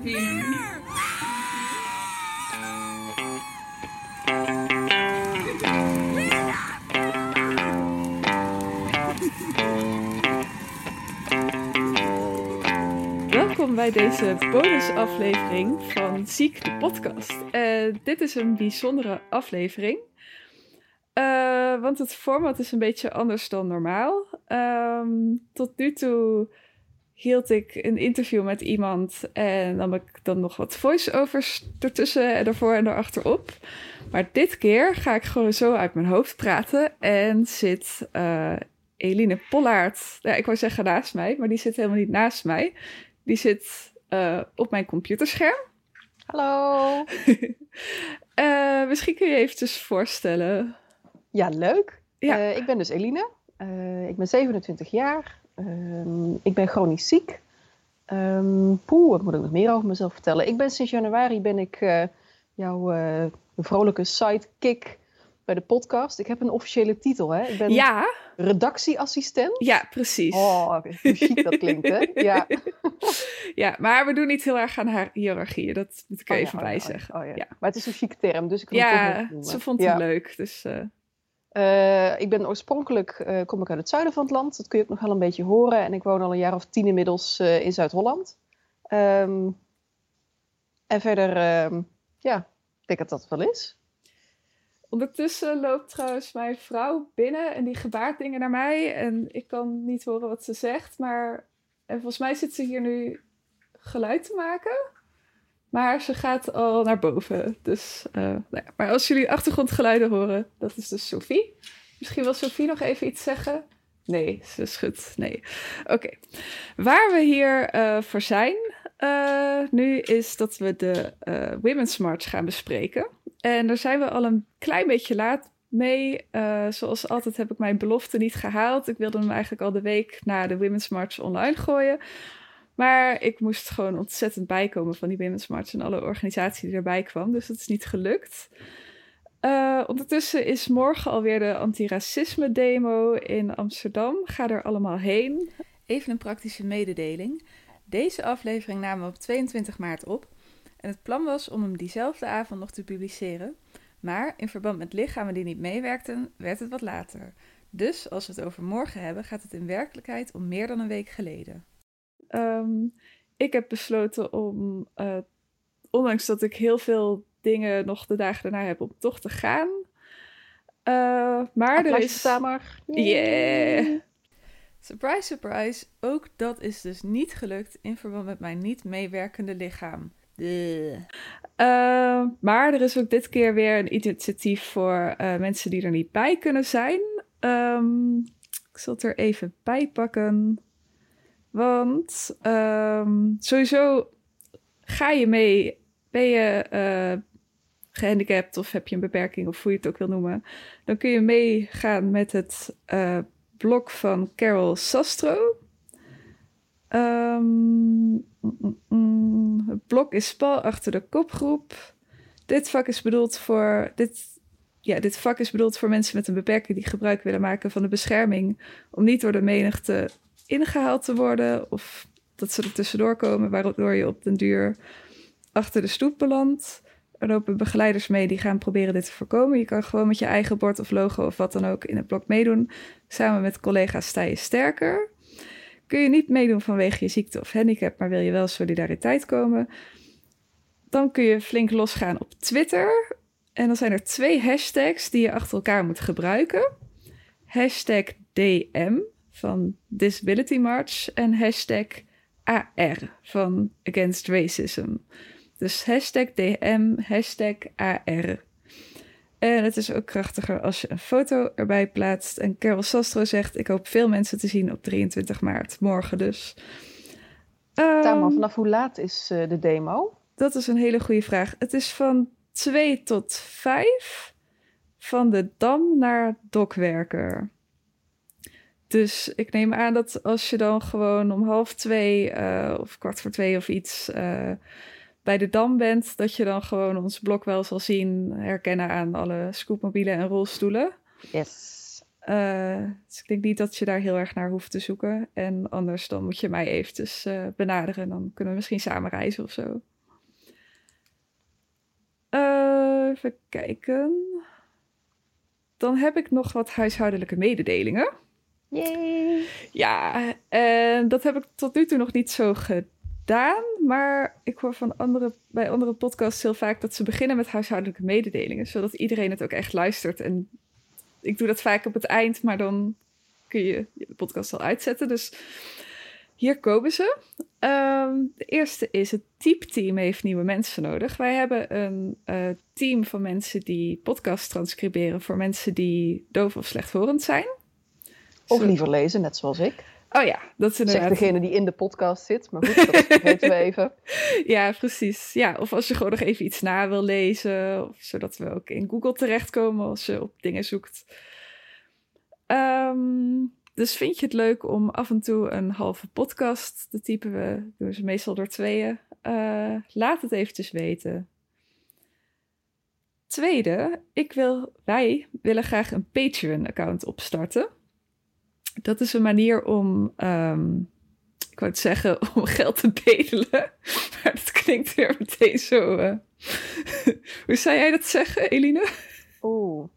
Welkom bij deze bonusaflevering van Ziek de podcast. Uh, dit is een bijzondere aflevering. Uh, want het format is een beetje anders dan normaal. Um, tot nu toe hield ik een interview met iemand en dan heb ik dan nog wat voice-overs ertussen en ervoor en erachterop. Maar dit keer ga ik gewoon zo uit mijn hoofd praten en zit uh, Eline Pollaert, ja, ik wou zeggen naast mij, maar die zit helemaal niet naast mij. Die zit uh, op mijn computerscherm. Hallo. uh, misschien kun je je eventjes voorstellen. Ja, leuk. Ja. ik ben dus Eline. ik ben 27 jaar. Um, ik ben chronisch ziek. Um, poeh, wat moet ik nog meer over mezelf vertellen? Ik ben sinds januari ben ik uh, jouw uh, vrolijke sidekick bij de podcast. Ik heb een officiële titel, hè? Ik ben ja. redactieassistent. Ja, precies. Oh, hoe chic dat klinkt, hè? Ja. ja, maar we doen niet heel erg aan haar hiërarchie. Dat moet ik oh, even ja, bij oh, zeggen. Oh, ja. ja. Maar het is een chic term, dus ik wil ja, het toch ze vond het leuk, dus... Uh... Uh, ik ben oorspronkelijk, uh, kom ik uit het zuiden van het land. Dat kun je ook nog wel een beetje horen. En ik woon al een jaar of tien inmiddels uh, in Zuid-Holland. Um, en verder, um, ja, ik denk dat dat wel is. Ondertussen loopt trouwens mijn vrouw binnen en die gebaart dingen naar mij. En ik kan niet horen wat ze zegt. Maar en volgens mij zit ze hier nu geluid te maken. Maar ze gaat al naar boven. Dus, uh, nou. Maar als jullie achtergrondgeluiden horen, dat is dus Sophie. Misschien wil Sophie nog even iets zeggen. Nee, ze schudt. Nee. Oké. Waar we hier uh, voor zijn uh, nu is dat we de Women's March gaan bespreken. En daar zijn we al een klein beetje laat mee. zoals altijd heb ik mijn belofte niet gehaald. Ik wilde hem eigenlijk al de week na de Women's March online gooien. Maar ik moest gewoon ontzettend bijkomen van die Women's March en alle organisatie die erbij kwam. Dus dat is niet gelukt. Uh, ondertussen is morgen alweer de antiracisme demo in Amsterdam. Ga er allemaal heen. Even een praktische mededeling. Deze aflevering namen we op 22 maart op. En het plan was om hem diezelfde avond nog te publiceren. Maar in verband met lichamen die niet meewerkten, werd het wat later. Dus als we het over morgen hebben, gaat het in werkelijkheid om meer dan een week geleden. Um, ik heb besloten om, uh, ondanks dat ik heel veel dingen nog de dagen daarna heb, om toch te gaan. Uh, maar er is. Yeah. Surprise, surprise. Ook dat is dus niet gelukt in verband met mijn niet meewerkende lichaam. Uh, maar er is ook dit keer weer een initiatief voor uh, mensen die er niet bij kunnen zijn. Um, ik zal het er even bij pakken. Want um, sowieso ga je mee, ben je uh, gehandicapt of heb je een beperking of hoe je het ook wil noemen, dan kun je meegaan met het uh, blok van Carol Sastro. Um, mm, mm, het blok is pal achter de kopgroep. Dit vak is bedoeld voor. Dit, ja, dit vak is bedoeld voor mensen met een beperking die gebruik willen maken van de bescherming. Om niet door de menigte ingehaald te worden of dat ze er tussendoor komen, waardoor je op den duur achter de stoep belandt. Er lopen begeleiders mee die gaan proberen dit te voorkomen. Je kan gewoon met je eigen bord of logo of wat dan ook in het blok meedoen. Samen met collega's sta je sterker. Kun je niet meedoen vanwege je ziekte of handicap, maar wil je wel solidariteit komen? Dan kun je flink losgaan op Twitter. En dan zijn er twee hashtags die je achter elkaar moet gebruiken. Hashtag DM, van Disability March en hashtag AR van Against Racism. Dus hashtag DM, hashtag AR. En het is ook krachtiger als je een foto erbij plaatst. En Carol Sastro zegt: Ik hoop veel mensen te zien op 23 maart, morgen dus. Um, vanaf hoe laat is uh, de demo? Dat is een hele goede vraag. Het is van 2 tot 5 van de Dam naar Dokwerker. Dus ik neem aan dat als je dan gewoon om half twee uh, of kwart voor twee of iets uh, bij de dam bent, dat je dan gewoon ons blok wel zal zien, herkennen aan alle scootmobielen en rolstoelen. Yes. Uh, dus ik denk niet dat je daar heel erg naar hoeft te zoeken. En anders dan moet je mij eventjes benaderen. Dan kunnen we misschien samen reizen of zo. Even kijken. Dan heb ik nog wat huishoudelijke mededelingen. Yay! Ja, en dat heb ik tot nu toe nog niet zo gedaan. Maar ik hoor van andere, bij andere podcasts heel vaak dat ze beginnen met huishoudelijke mededelingen. Zodat iedereen het ook echt luistert. En ik doe dat vaak op het eind, maar dan kun je de podcast al uitzetten. Dus hier komen ze. Ehm, de eerste is het Type-team heeft nieuwe mensen nodig. Wij hebben een uh, team van mensen die podcast transcriberen voor mensen die doof of slechthorend zijn. Of liever lezen, net zoals ik. Oh ja, dat is inderdaad... Zegt degene die in de podcast zit, maar goed, dat weten we even. Ja, precies. Ja, of als je gewoon nog even iets na wil lezen, of zodat we ook in Google terechtkomen als je op dingen zoekt. Um, dus vind je het leuk om af en toe een halve podcast te typen? We doen ze meestal door tweeën. Uh, laat het eventjes weten. Tweede, ik wil, wij willen graag een Patreon-account opstarten. Dat is een manier om, um, ik wou het zeggen, om geld te bedelen. Maar dat klinkt weer meteen zo. Uh... Hoe zou jij dat zeggen, Eline? Oeh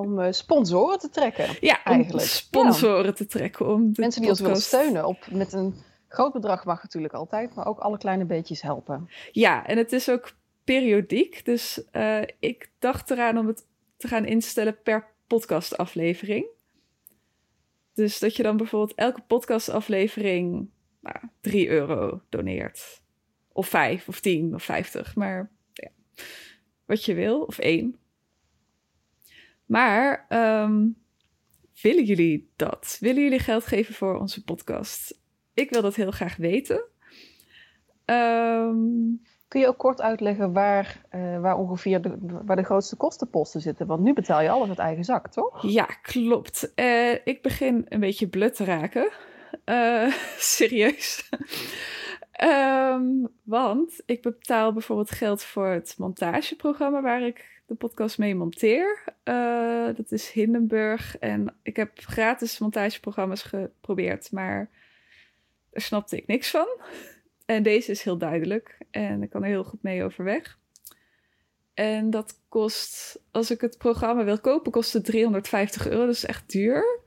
om uh, sponsoren te trekken. Ja, eigenlijk. sponsoren te trekken. Om de Mensen die ons willen steunen op, met een groot bedrag mag natuurlijk altijd, maar ook alle kleine beetjes helpen. Ja, en het is ook periodiek. Dus uh, ik dacht eraan om het te gaan instellen per podcastaflevering. Dus dat je dan bijvoorbeeld elke podcastaflevering nou, 3 euro doneert. Of 5 of 10 of 50. Maar ja, wat je wil. Of 1. Maar um, willen jullie dat? Willen jullie geld geven voor onze podcast? Ik wil dat heel graag weten. Um, Kun je ook kort uitleggen waar, uh, waar ongeveer de, waar de grootste kostenposten zitten? Want nu betaal je alles uit eigen zak, toch? Ja, klopt. Uh, ik begin een beetje blut te raken. Uh, serieus. um, want ik betaal bijvoorbeeld geld voor het montageprogramma waar ik de podcast mee monteer. Dat is Hindenburg. En ik heb gratis montageprogramma's geprobeerd, maar daar snapte ik niks van. En deze is heel duidelijk en ik kan er heel goed mee overweg. En dat kost, als ik het programma wil kopen, kost het 350 euro. Dat is echt duur.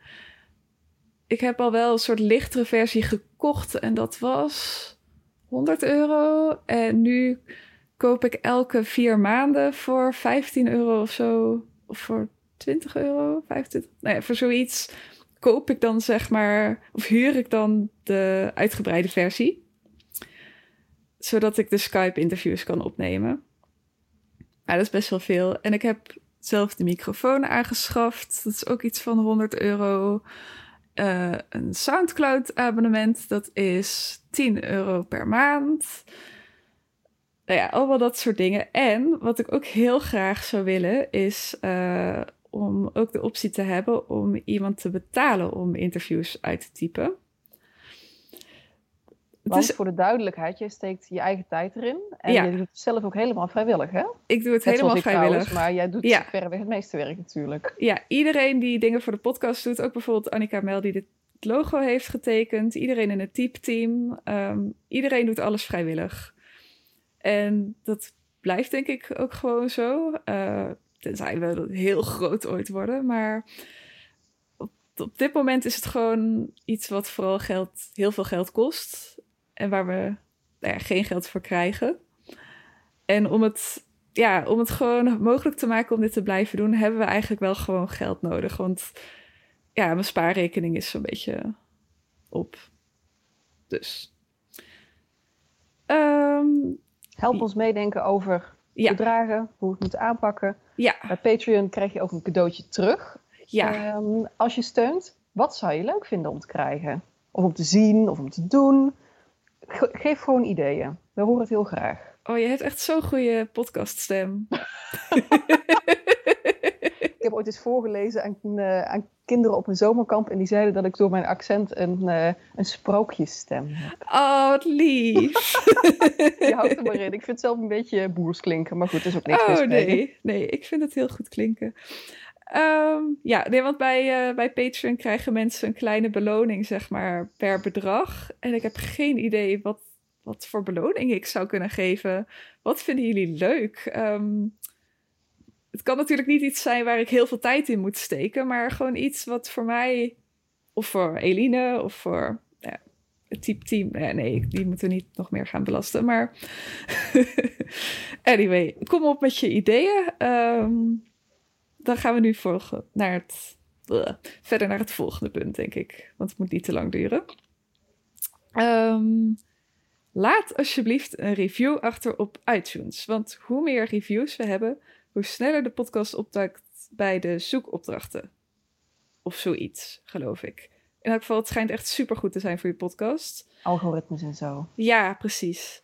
Ik heb al wel een soort lichtere versie gekocht en dat was 100 euro. En nu koop ik elke vier maanden voor 15 euro of zo. Of voor 20 euro, 25. Nee, voor zoiets koop ik dan zeg maar. Of huur ik dan de uitgebreide versie. Zodat ik de Skype-interviews kan opnemen. Dat is best wel veel. En ik heb zelf de microfoon aangeschaft. Dat is ook iets van 100 euro. Uh, een SoundCloud-abonnement, dat is 10 euro per maand nou ja, allemaal dat soort dingen. En wat ik ook heel graag zou willen, is uh, om ook de optie te hebben om iemand te betalen om interviews uit te typen. Want is... voor de duidelijkheid, je steekt je eigen tijd erin. En ja. je doet het zelf ook helemaal vrijwillig, hè? Ik doe het helemaal vrijwillig. Trouwens, maar jij doet ja. verreweg het meeste werk natuurlijk. Ja, iedereen die dingen voor de podcast doet, ook bijvoorbeeld Annika Mel die dit logo heeft getekend, iedereen in het type-team, um, iedereen doet alles vrijwillig. En dat blijft denk ik ook gewoon zo. Uh, tenzij we heel groot ooit worden. Maar op, op, dit moment is het gewoon iets wat vooral geld, heel veel geld kost. En waar we nou ja, geen geld voor krijgen. En om het, ja, om het gewoon mogelijk te maken om dit te blijven doen, hebben we eigenlijk wel gewoon geld nodig. Want ja, mijn spaarrekening is zo'n beetje op. Dus. Um, Help ons meedenken over ja. bedragen, hoe we het moeten aanpakken. Ja. Bij Patreon krijg je ook een cadeautje terug. Ja. Um, als je steunt, wat zou je leuk vinden om te krijgen? Of om te zien, of om te doen? Geef gewoon ideeën. We horen het heel graag. Oh, je hebt echt zo'n goede podcaststem. ik heb ooit eens voorgelezen aan, uh, aan, kinderen op een zomerkamp. En die zeiden dat ik door mijn accent een, uh, een sprookjesstem heb. Oh, wat lief. je houdt er maar in. Ik vind het zelf een beetje boers klinken. Maar goed, dat is ook niks Oh, nee. Nee, ik vind het heel goed klinken. Um, ja, nee, want bij, uh, bij Patreon krijgen mensen een kleine beloning, zeg maar, per bedrag. En ik heb geen idee wat, wat voor beloning ik zou kunnen geven. Wat vinden jullie leuk? Um, het kan natuurlijk niet iets zijn waar ik heel veel tijd in moet steken, maar gewoon iets wat voor mij, of voor Eline, of voor ja, het type team. Ja, nee, die moeten niet nog meer gaan belasten. Maar anyway, kom op met je ideeën. Ehm, dan gaan we nu volgen naar het, verder naar het volgende punt, denk ik. Want het moet niet te lang duren. Um, laat alsjeblieft een review achter op iTunes. Want hoe meer reviews we hebben, hoe sneller de podcast opduikt bij de zoekopdrachten. Of zoiets, geloof ik. In elk geval, het schijnt echt supergoed te zijn voor je podcast. Algoritmes en zo. Ja, precies.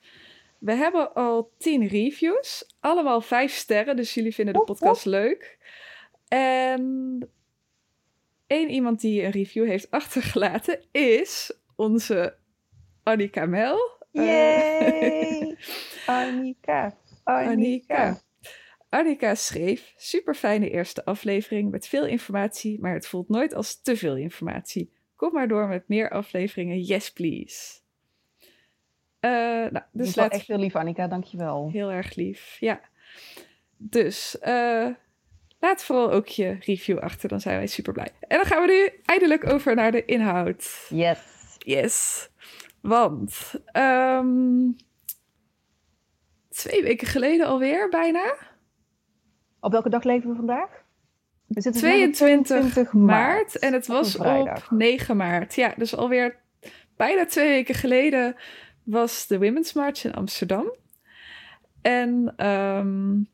We hebben al tien reviews. Allemaal vijf sterren, dus jullie vinden de podcast leuk. En één iemand die een review heeft achtergelaten is onze Annika Mel. Yay! Annika, Annika. Annika schreef: super fijne eerste aflevering met veel informatie, maar het voelt nooit als te veel informatie. Kom maar door met meer afleveringen. Yes, please. Uh, nou, dus laat... echt heel lief, Annika. Dankjewel. Heel erg lief, ja. Dus uh, laat vooral ook je review achter. Dan zijn wij super blij. En dan gaan we nu eindelijk over naar de inhoud. Yes. Yes. Want um, twee weken geleden alweer, bijna. Op welke dag leven we vandaag? We 22, 22 maart, en het was op 9 maart. Ja, dus alweer bijna twee weken geleden was de Women's March in Amsterdam. En um,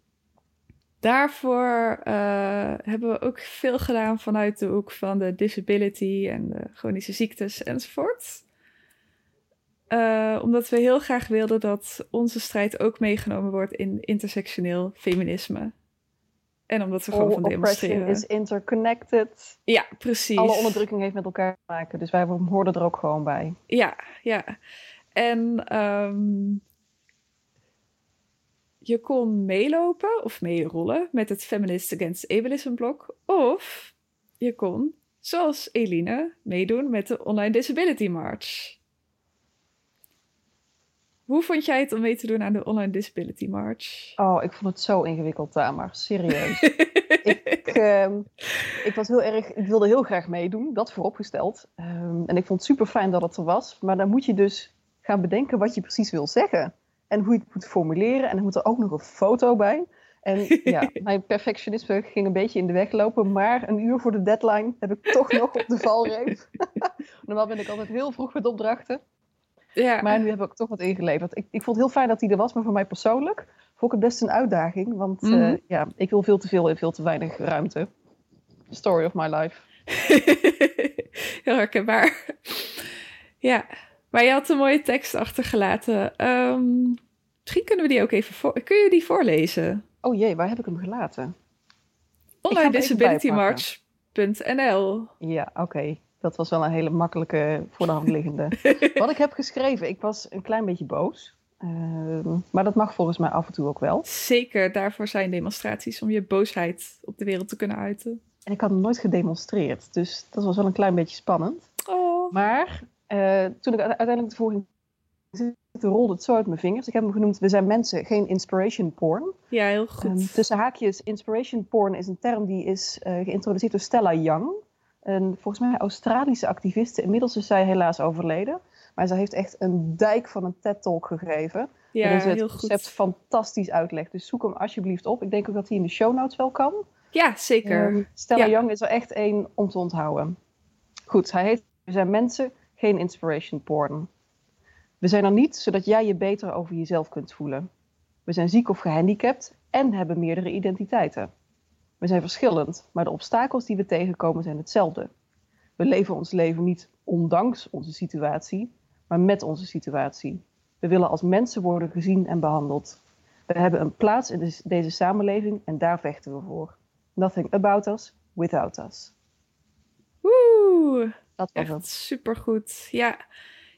daarvoor uh, hebben we ook veel gedaan vanuit de hoek van de disability en de chronische ziektes enzovoort. Uh, omdat we heel graag wilden dat onze strijd ook meegenomen wordt in intersectioneel feminisme. En omdat we gewoon van demonstreren. is interconnected. Ja, precies. Alle onderdrukking heeft met elkaar te maken. Dus wij hoorden er ook gewoon bij. Ja, ja. En um, je kon meelopen of meerollen met het Feminist Against Ableism blok. Of je kon, zoals Eline, meedoen met de Online Disability March. Hoe vond jij het om mee te doen aan de Online Disability March? Oh, ik vond het zo ingewikkeld, Tamar. Serieus. ik, uh, ik, was heel erg, ik wilde heel graag meedoen, dat vooropgesteld. Um, en ik vond het super fijn dat het er was. Maar dan moet je dus gaan bedenken wat je precies wil zeggen. En hoe je het moet formuleren. En dan moet er ook nog een foto bij. En ja, mijn perfectionisme ging een beetje in de weg lopen. Maar een uur voor de deadline heb ik toch nog op de valreep. Normaal ben ik altijd heel vroeg met opdrachten. Ja. Maar nu heb ik toch wat ingeleverd. Ik, ik vond het heel fijn dat hij er was, maar voor mij persoonlijk vond ik het best een uitdaging. Want mm -hmm. uh, ja, ik wil veel te veel en veel te weinig ruimte. Story of my life. heel herkenbaar. ja, maar je had een mooie tekst achtergelaten. Um, misschien kunnen we die ook even voor... Kun je die voorlezen? Oh jee, waar heb ik hem gelaten? Online disabilitymarch.nl Ja, oké. Okay dat was wel een hele makkelijke voor de hand liggende. Wat ik heb geschreven, ik was een klein beetje boos. Uh, maar dat mag volgens mij af en toe ook wel. Zeker, daarvoor zijn demonstraties om je boosheid op de wereld te kunnen uiten. En ik had nog nooit gedemonstreerd, dus dat was wel een klein beetje spannend. Oh. Maar uh, toen ik uiteindelijk de volgende rolde het zo uit mijn vingers. Ik heb hem genoemd, we zijn mensen, geen inspiration porn. Ja, heel goed. Um, tussen haakjes, inspiration porn is een term die is uh, geïntroduceerd door Stella Young een volgens mij Australische activiste. Inmiddels is zij helaas overleden. Maar zij heeft echt een dijk van een TED-talk gegeven. Ja, waarin ze het concept fantastisch uitlegt. Dus zoek hem alsjeblieft op. Ik denk ook dat hij in de show notes wel kan. Ja, zeker. Um, Stella Young is er echt één om te onthouden. Goed, hij heet We zijn mensen, geen inspiration porn. We zijn er niet zodat jij je beter over jezelf kunt voelen. We zijn ziek of gehandicapt en hebben meerdere identiteiten. We zijn verschillend, maar de obstakels die we tegenkomen zijn hetzelfde. We leven ons leven niet ondanks onze situatie, maar met onze situatie. We willen als mensen worden gezien en behandeld. We hebben een plaats in deze samenleving en daar vechten we voor. Nothing about us, without us. Oeh, dat was echt supergoed. Ja,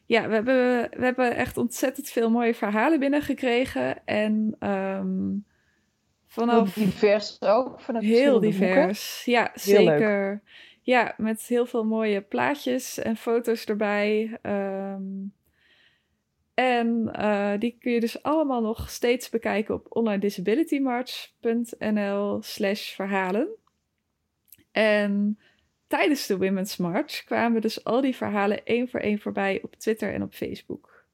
ja we, hebben, we hebben echt ontzettend veel mooie verhalen binnengekregen. En um, Vanaf heel divers ook. Vanaf heel divers, ja, zeker. Ja, met heel veel mooie plaatjes en foto's erbij. Um, En uh, die kun je dus allemaal nog steeds bekijken op onlinedisabilitymarch.nl slash verhalen. En tijdens de Women's March kwamen dus al die verhalen één voor één voorbij op Twitter en op Facebook.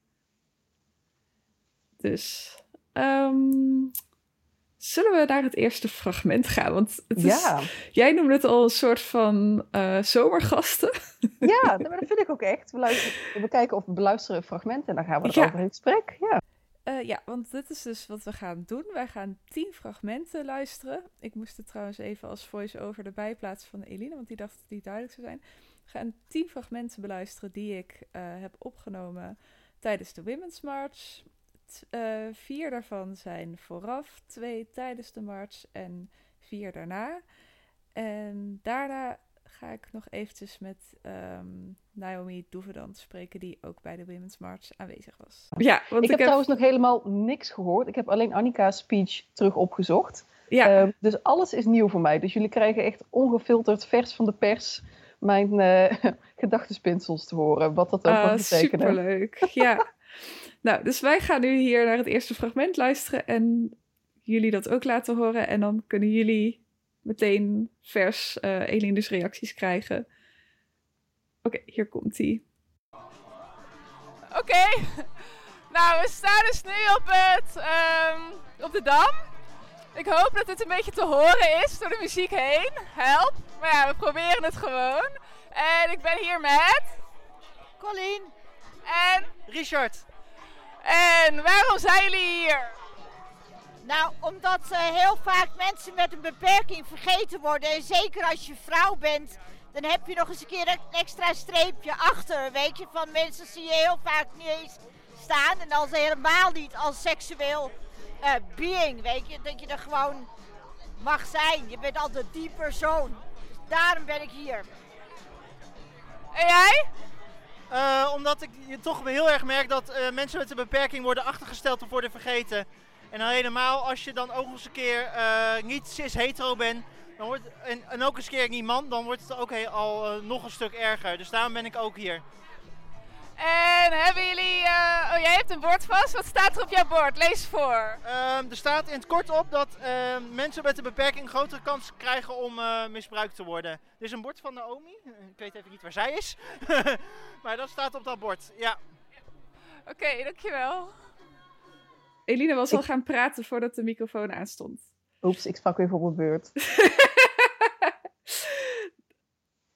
Dus um, zullen we naar het eerste fragment gaan? Want het is, ja. jij noemde het al een soort van uh, zomergasten. Ja, maar dat vind ik ook echt. We, we kijken of we beluisteren een fragment en dan gaan we erover in gesprek. Ja. Uh, ja, want dit is dus wat we gaan doen. Wij gaan tien fragmenten luisteren. Ik moest het trouwens even als voice-over erbij plaatsen van Eline, want die dacht dat die duidelijk zou zijn. We gaan tien fragmenten beluisteren die ik uh, heb opgenomen tijdens de Women's March. Uh, vier daarvan zijn vooraf, twee tijdens de march en vier daarna. En daarna ga ik nog eventjes met um, Naomi Doevedant spreken, die ook bij de Women's March aanwezig was. Ja, want ik, heb, trouwens nog helemaal niks gehoord. Ik heb alleen Annika's speech terug opgezocht. Ja. Uh, dus alles is nieuw voor mij. Dus jullie krijgen echt ongefilterd, vers van de pers, mijn uh, gedachtenspinsels te horen. Wat dat ook uh, mag betekenen. Superleuk, ja. Nou, dus wij gaan nu hier naar het eerste fragment luisteren en jullie dat ook laten horen. En dan kunnen jullie meteen vers uh, reacties krijgen. Oké, hier komt ie. Oké, nou we staan dus nu op, het, um, op de Dam. Ik hoop dat het een beetje te horen is door de muziek heen. Help. Maar ja, we proberen het gewoon. En ik ben hier met... Colleen. En... Richard. En waarom zijn jullie hier? Nou, omdat uh, heel vaak mensen met een beperking vergeten worden. En zeker als je vrouw bent, dan heb je nog eens een keer een extra streepje achter. Weet je, van mensen zie je heel vaak niet eens staan. En als helemaal niet als seksueel uh, being, weet je. Dat je er gewoon mag zijn. Je bent altijd die persoon. Daarom ben ik hier. En jij? Uh, omdat ik toch heel erg merk dat mensen met een beperking worden achtergesteld of worden vergeten. En helemaal als je dan ook eens een keer uh, niet cis-hetero bent dan wordt, en, en, ook eens een keer niet man, dan wordt het ook heel, al nog een stuk erger. Dus daarom ben ik ook hier. En hebben jullie... Uh, oh, jij hebt een bord vast. Wat staat er op jouw bord? Lees voor. Um, er staat in het kort op dat uh, mensen met een beperking grotere kans krijgen om uh, misbruikt te worden. Dit is een bord van Naomi. Ik weet even niet waar zij is. maar dat staat op dat bord, ja. Oké, okay, dankjewel. Eline was ik... al gaan praten voordat de microfoon aanstond. Oeps, ik sprak weer voor mijn beurt.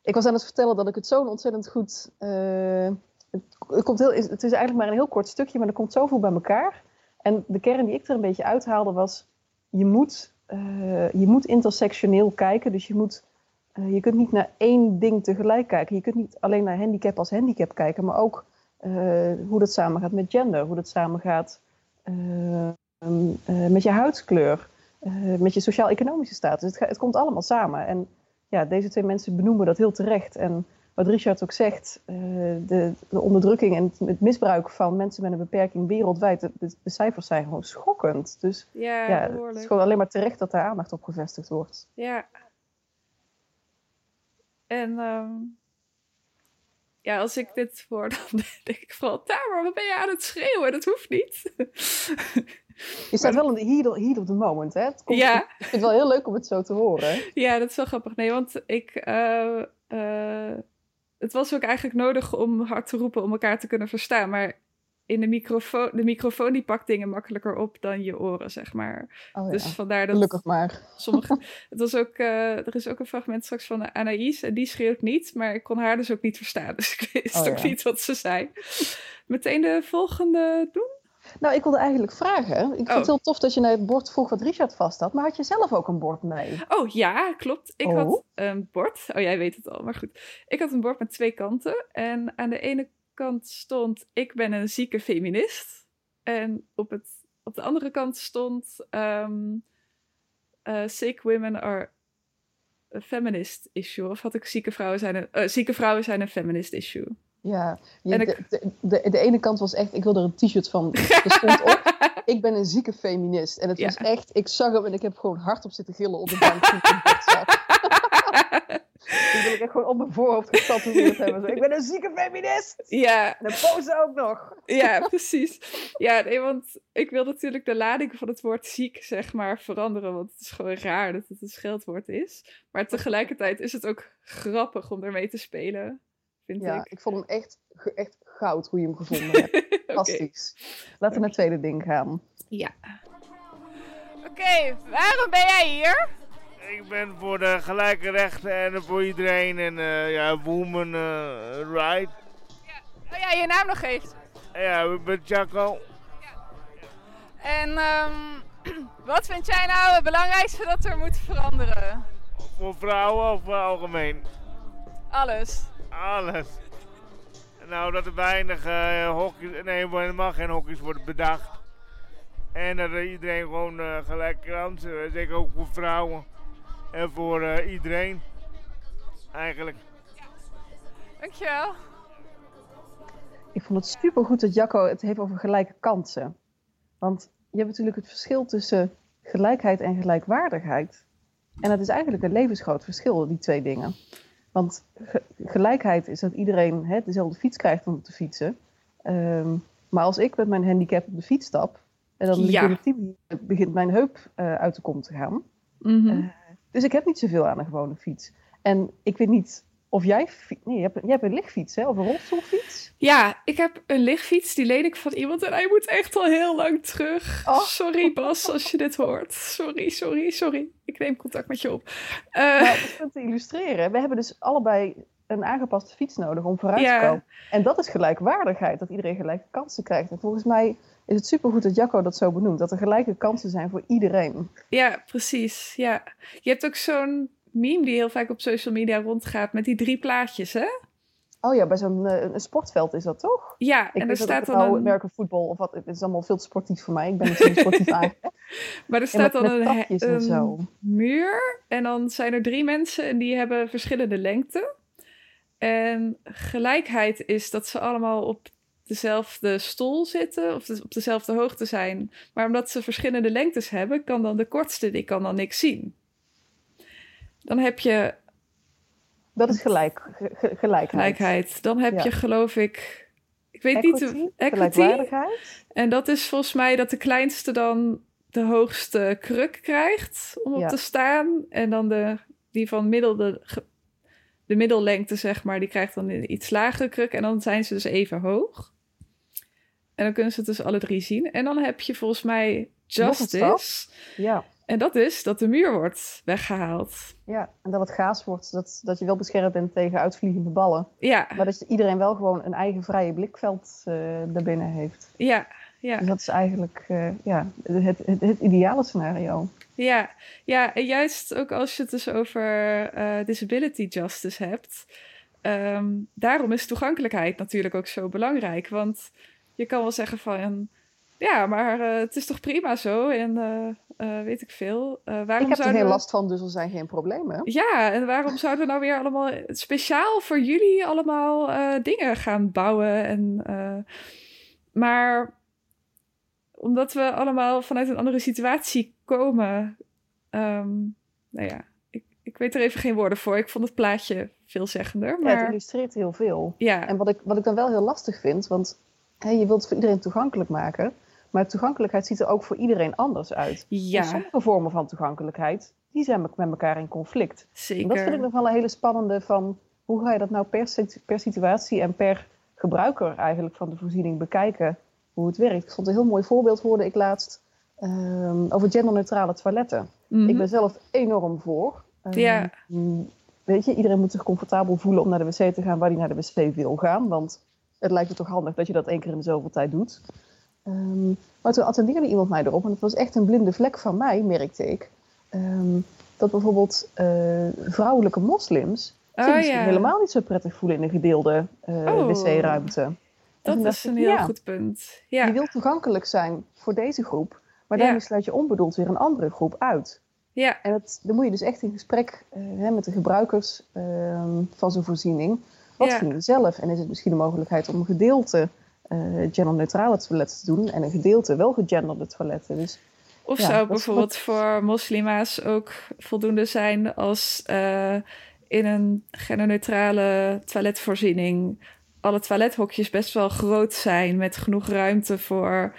ik was aan het vertellen dat ik het zo'n ontzettend goed het, komt heel, het is eigenlijk maar een heel kort stukje, maar er komt zoveel bij elkaar. En de kern die ik er een beetje uithaalde was, je moet, uh, je moet intersectioneel kijken. Dus je, moet, uh, je kunt niet naar één ding tegelijk kijken. Je kunt niet alleen naar handicap als handicap kijken, maar ook hoe dat samengaat met gender, hoe dat samengaat met je huidskleur, met je sociaal-economische status. Het, het, komt allemaal samen. En ja, deze twee mensen benoemen dat heel terecht. En wat Richard ook zegt, uh, de, de, onderdrukking en het, misbruik van mensen met een beperking wereldwijd, de, de, cijfers zijn gewoon schokkend. Dus ja, ja het is gewoon alleen maar terecht dat daar aandacht op gevestigd wordt. Ja. En um, ja, als ik dit hoor, dan denk ik van, Tamer, wat ben je aan het schreeuwen? Dat hoeft niet. Je staat wel in de heat, heat of the moment, hè? Komt, ja. Ik vind het wel heel leuk om het zo te horen. Ja, dat is wel grappig. Nee, want ik... Uh, uh, het was ook eigenlijk nodig om hard te roepen om elkaar te kunnen verstaan. Maar in de microfoon, de microfoon die pakt dingen makkelijker op dan je oren, zeg maar. Oh, dus vandaar dat. Gelukkig maar. Sommige, het was ook, uh, er is ook een fragment straks van Anaïs en die schreeuwt niet, maar ik kon haar dus ook niet verstaan. Dus ik wist oh, ook niet wat ze zei. Meteen de volgende doen. Nou, ik wilde eigenlijk vragen. Ik vind het oh. heel tof dat je naar het bord vroeg wat Richard vast had. Maar had je zelf ook een bord mee? Oh ja, klopt. Ik had oh. een bord. Oh, jij weet het al, maar goed. Ik had een bord met twee kanten. En aan de ene kant stond: Ik ben een zieke feminist. En op, het, op de andere kant stond: um, uh, Sick women are a feminist issue. Of had ik zieke vrouwen zijn een, uh, zieke vrouwen zijn een feminist issue. Ja, je, de, de, de, ene kant was echt, ik wil er een t-shirt van. Er stond op, ik ben een zieke feminist. En het was echt, ik zag hem en ik heb gewoon hardop zitten gillen op de bank. Die wil ik echt gewoon op mijn voorhoofd getatoeëerd hebben. Zo, ik ben een zieke feminist! Ja. En een pose ook nog. Ja, precies. Ja, nee, want ik wil natuurlijk de lading van het woord ziek, zeg maar, veranderen. Want het is gewoon raar dat het een scheldwoord is. Maar tegelijkertijd is het ook grappig om ermee te spelen, vind Ja, ik. ik vond hem echt, echt goud hoe je hem gevonden hebt. Oké. Fantastisch. Laten we naar het tweede ding gaan. Ja. Oké, waarom ben jij hier? Ik ben voor de gelijke rechten en voor iedereen en eh, ja, woman eh, right. Oh ja, je naam nog eens. Ja, ik ben Chaco. En ehm, wat vind jij nou het belangrijkste dat er moet veranderen? Voor vrouwen of voor algemeen? Alles. Alles. Nou, dat er weinig eh hokjes, nee, helemaal geen hokjes worden bedacht. En dat er iedereen gewoon eh gelijke kansen, zeker ook voor vrouwen. En voor eh, iedereen. Eigenlijk. Dankjewel. Ik vond het supergoed dat Jacco het heeft over gelijke kansen. Want je hebt natuurlijk het verschil tussen gelijkheid en gelijkwaardigheid. En dat is eigenlijk een levensgroot verschil, die twee dingen. Want ge- gelijkheid is dat iedereen hè, dezelfde fiets krijgt om te fietsen. Ehm, maar als ik met mijn handicap op de fiets stap, en dan Ja. binnen 10 minuten begint mijn heup eh, uit de kom te gaan. Mhm. Eh, Dus ik heb niet zoveel aan een gewone fiets. En ik weet niet of jij... Nee, je hebt, jij hebt een lichtfiets, hè? Of een rolstoelfiets? Ja, ik heb een lichtfiets, die leen ik van iemand en hij moet echt al heel lang terug. Oh. Sorry Bas, als je dit hoort. Sorry, sorry, sorry. Ik neem contact met je op. Maar om te illustreren, we hebben dus allebei een aangepaste fiets nodig om vooruit Ja. te komen. En dat is gelijkwaardigheid, dat iedereen gelijke kansen krijgt. En volgens mij is het supergoed dat Jacco dat zo benoemt. Dat er gelijke kansen zijn voor iedereen. ja, precies. Ja. Je hebt ook zo'n meme die heel vaak op social media rondgaat met die drie plaatjes, hè? Oh ja, bij zo'n eh, een sportveld is dat toch? Ja, Ik en er staat dat dan nou een... Voetbal of wat. Het is allemaal veel te sportief voor mij. Ik ben niet zo sportief aangelegd. Maar er staat met, dan met een, en zo. muur en dan zijn er drie mensen en die hebben verschillende lengten. En gelijkheid is dat ze allemaal op dezelfde stoel zitten of op dezelfde hoogte zijn. Maar omdat ze verschillende lengtes hebben, kan dan de kortste, die kan dan niks zien. Dan heb je Dat is gelijk, ge- ge- gelijkheid. gelijkheid. Dan heb Ja. je geloof ik, ik weet Equity, niet, equity. gelijkwaardigheid. En dat is volgens mij dat de kleinste dan de hoogste kruk krijgt om op Ja. te staan. En dan de, die van middelde, ge- de middellengte, zeg maar, die krijgt dan een iets lagere kruk. En dan zijn ze dus even hoog. En dan kunnen ze het dus alle drie zien. En dan heb je volgens mij justice. Ja. En dat is dat de muur wordt weggehaald. ja, en dat het gaas wordt. Dat, dat je wel beschermd bent tegen uitvliegende ballen. Ja, Maar dat iedereen wel gewoon een eigen vrije blikveld eh daarbinnen heeft. ja, ja. Dus dat is eigenlijk eh, ja, het, het, het ideale scenario. Ja, ja, en juist ook als je het dus over eh, disability justice hebt. ehm, daarom is toegankelijkheid natuurlijk ook zo belangrijk. Want je kan wel zeggen van, ja, maar eh, het is toch prima zo en eh, eh, weet ik veel. Waarom ik heb er geen we- last van, dus er zijn geen problemen. Ja, en waarom zouden we nou weer allemaal speciaal voor jullie allemaal dingen gaan bouwen? En, maar omdat we allemaal vanuit een andere situatie komen. ehm, nou ja, ik, ik weet er even geen woorden voor. Ik vond het plaatje veelzeggender. Ja, het Maar illustreert heel veel. ja, En wat ik, wat ik dan wel heel lastig vind, want hè, je wilt het voor iedereen toegankelijk maken. Maar toegankelijkheid ziet er ook voor iedereen anders uit. Ja, sommige vormen van toegankelijkheid, die zijn met elkaar in conflict. En dat vind ik zeker. nog wel een hele spannende van hoe ga je dat nou per, per situatie en per gebruiker eigenlijk van de voorziening bekijken hoe het werkt. Ik vond een heel mooi voorbeeld hoorde ik laatst ehm, over genderneutrale toiletten. Mhm. Ik ben zelf enorm voor. Ehm, Ja. Weet je, iedereen moet zich comfortabel voelen om naar de wc te gaan waar hij naar de wc wil gaan. Want het lijkt me toch handig dat je dat één keer in de zoveel tijd doet. Ehm, maar toen attendeerde iemand mij erop, en het was echt een blinde vlek van mij, merkte ik. ehm, dat bijvoorbeeld eh, vrouwelijke moslims zich Oh ja, helemaal niet zo prettig voelen in een gedeelde eh, Oh. wc-ruimte. Dat is ik, een heel ja, goed punt. Je Ja, wil toegankelijk zijn voor deze groep, maar daarmee sluit je onbedoeld weer een andere groep uit. ja, En dat, dan moet je dus echt in gesprek eh, hè, met de gebruikers ehm, van zo'n voorziening. Wat Ja. vind je zelf? En is het misschien een mogelijkheid om een gedeelte eh genderneutrale toiletten te doen en een gedeelte wel gegenderde toiletten? Dus Of Ja, zou bijvoorbeeld voor moslima's ook voldoende zijn als eh, in een genderneutrale toiletvoorziening alle toilethokjes best wel groot zijn met genoeg ruimte voor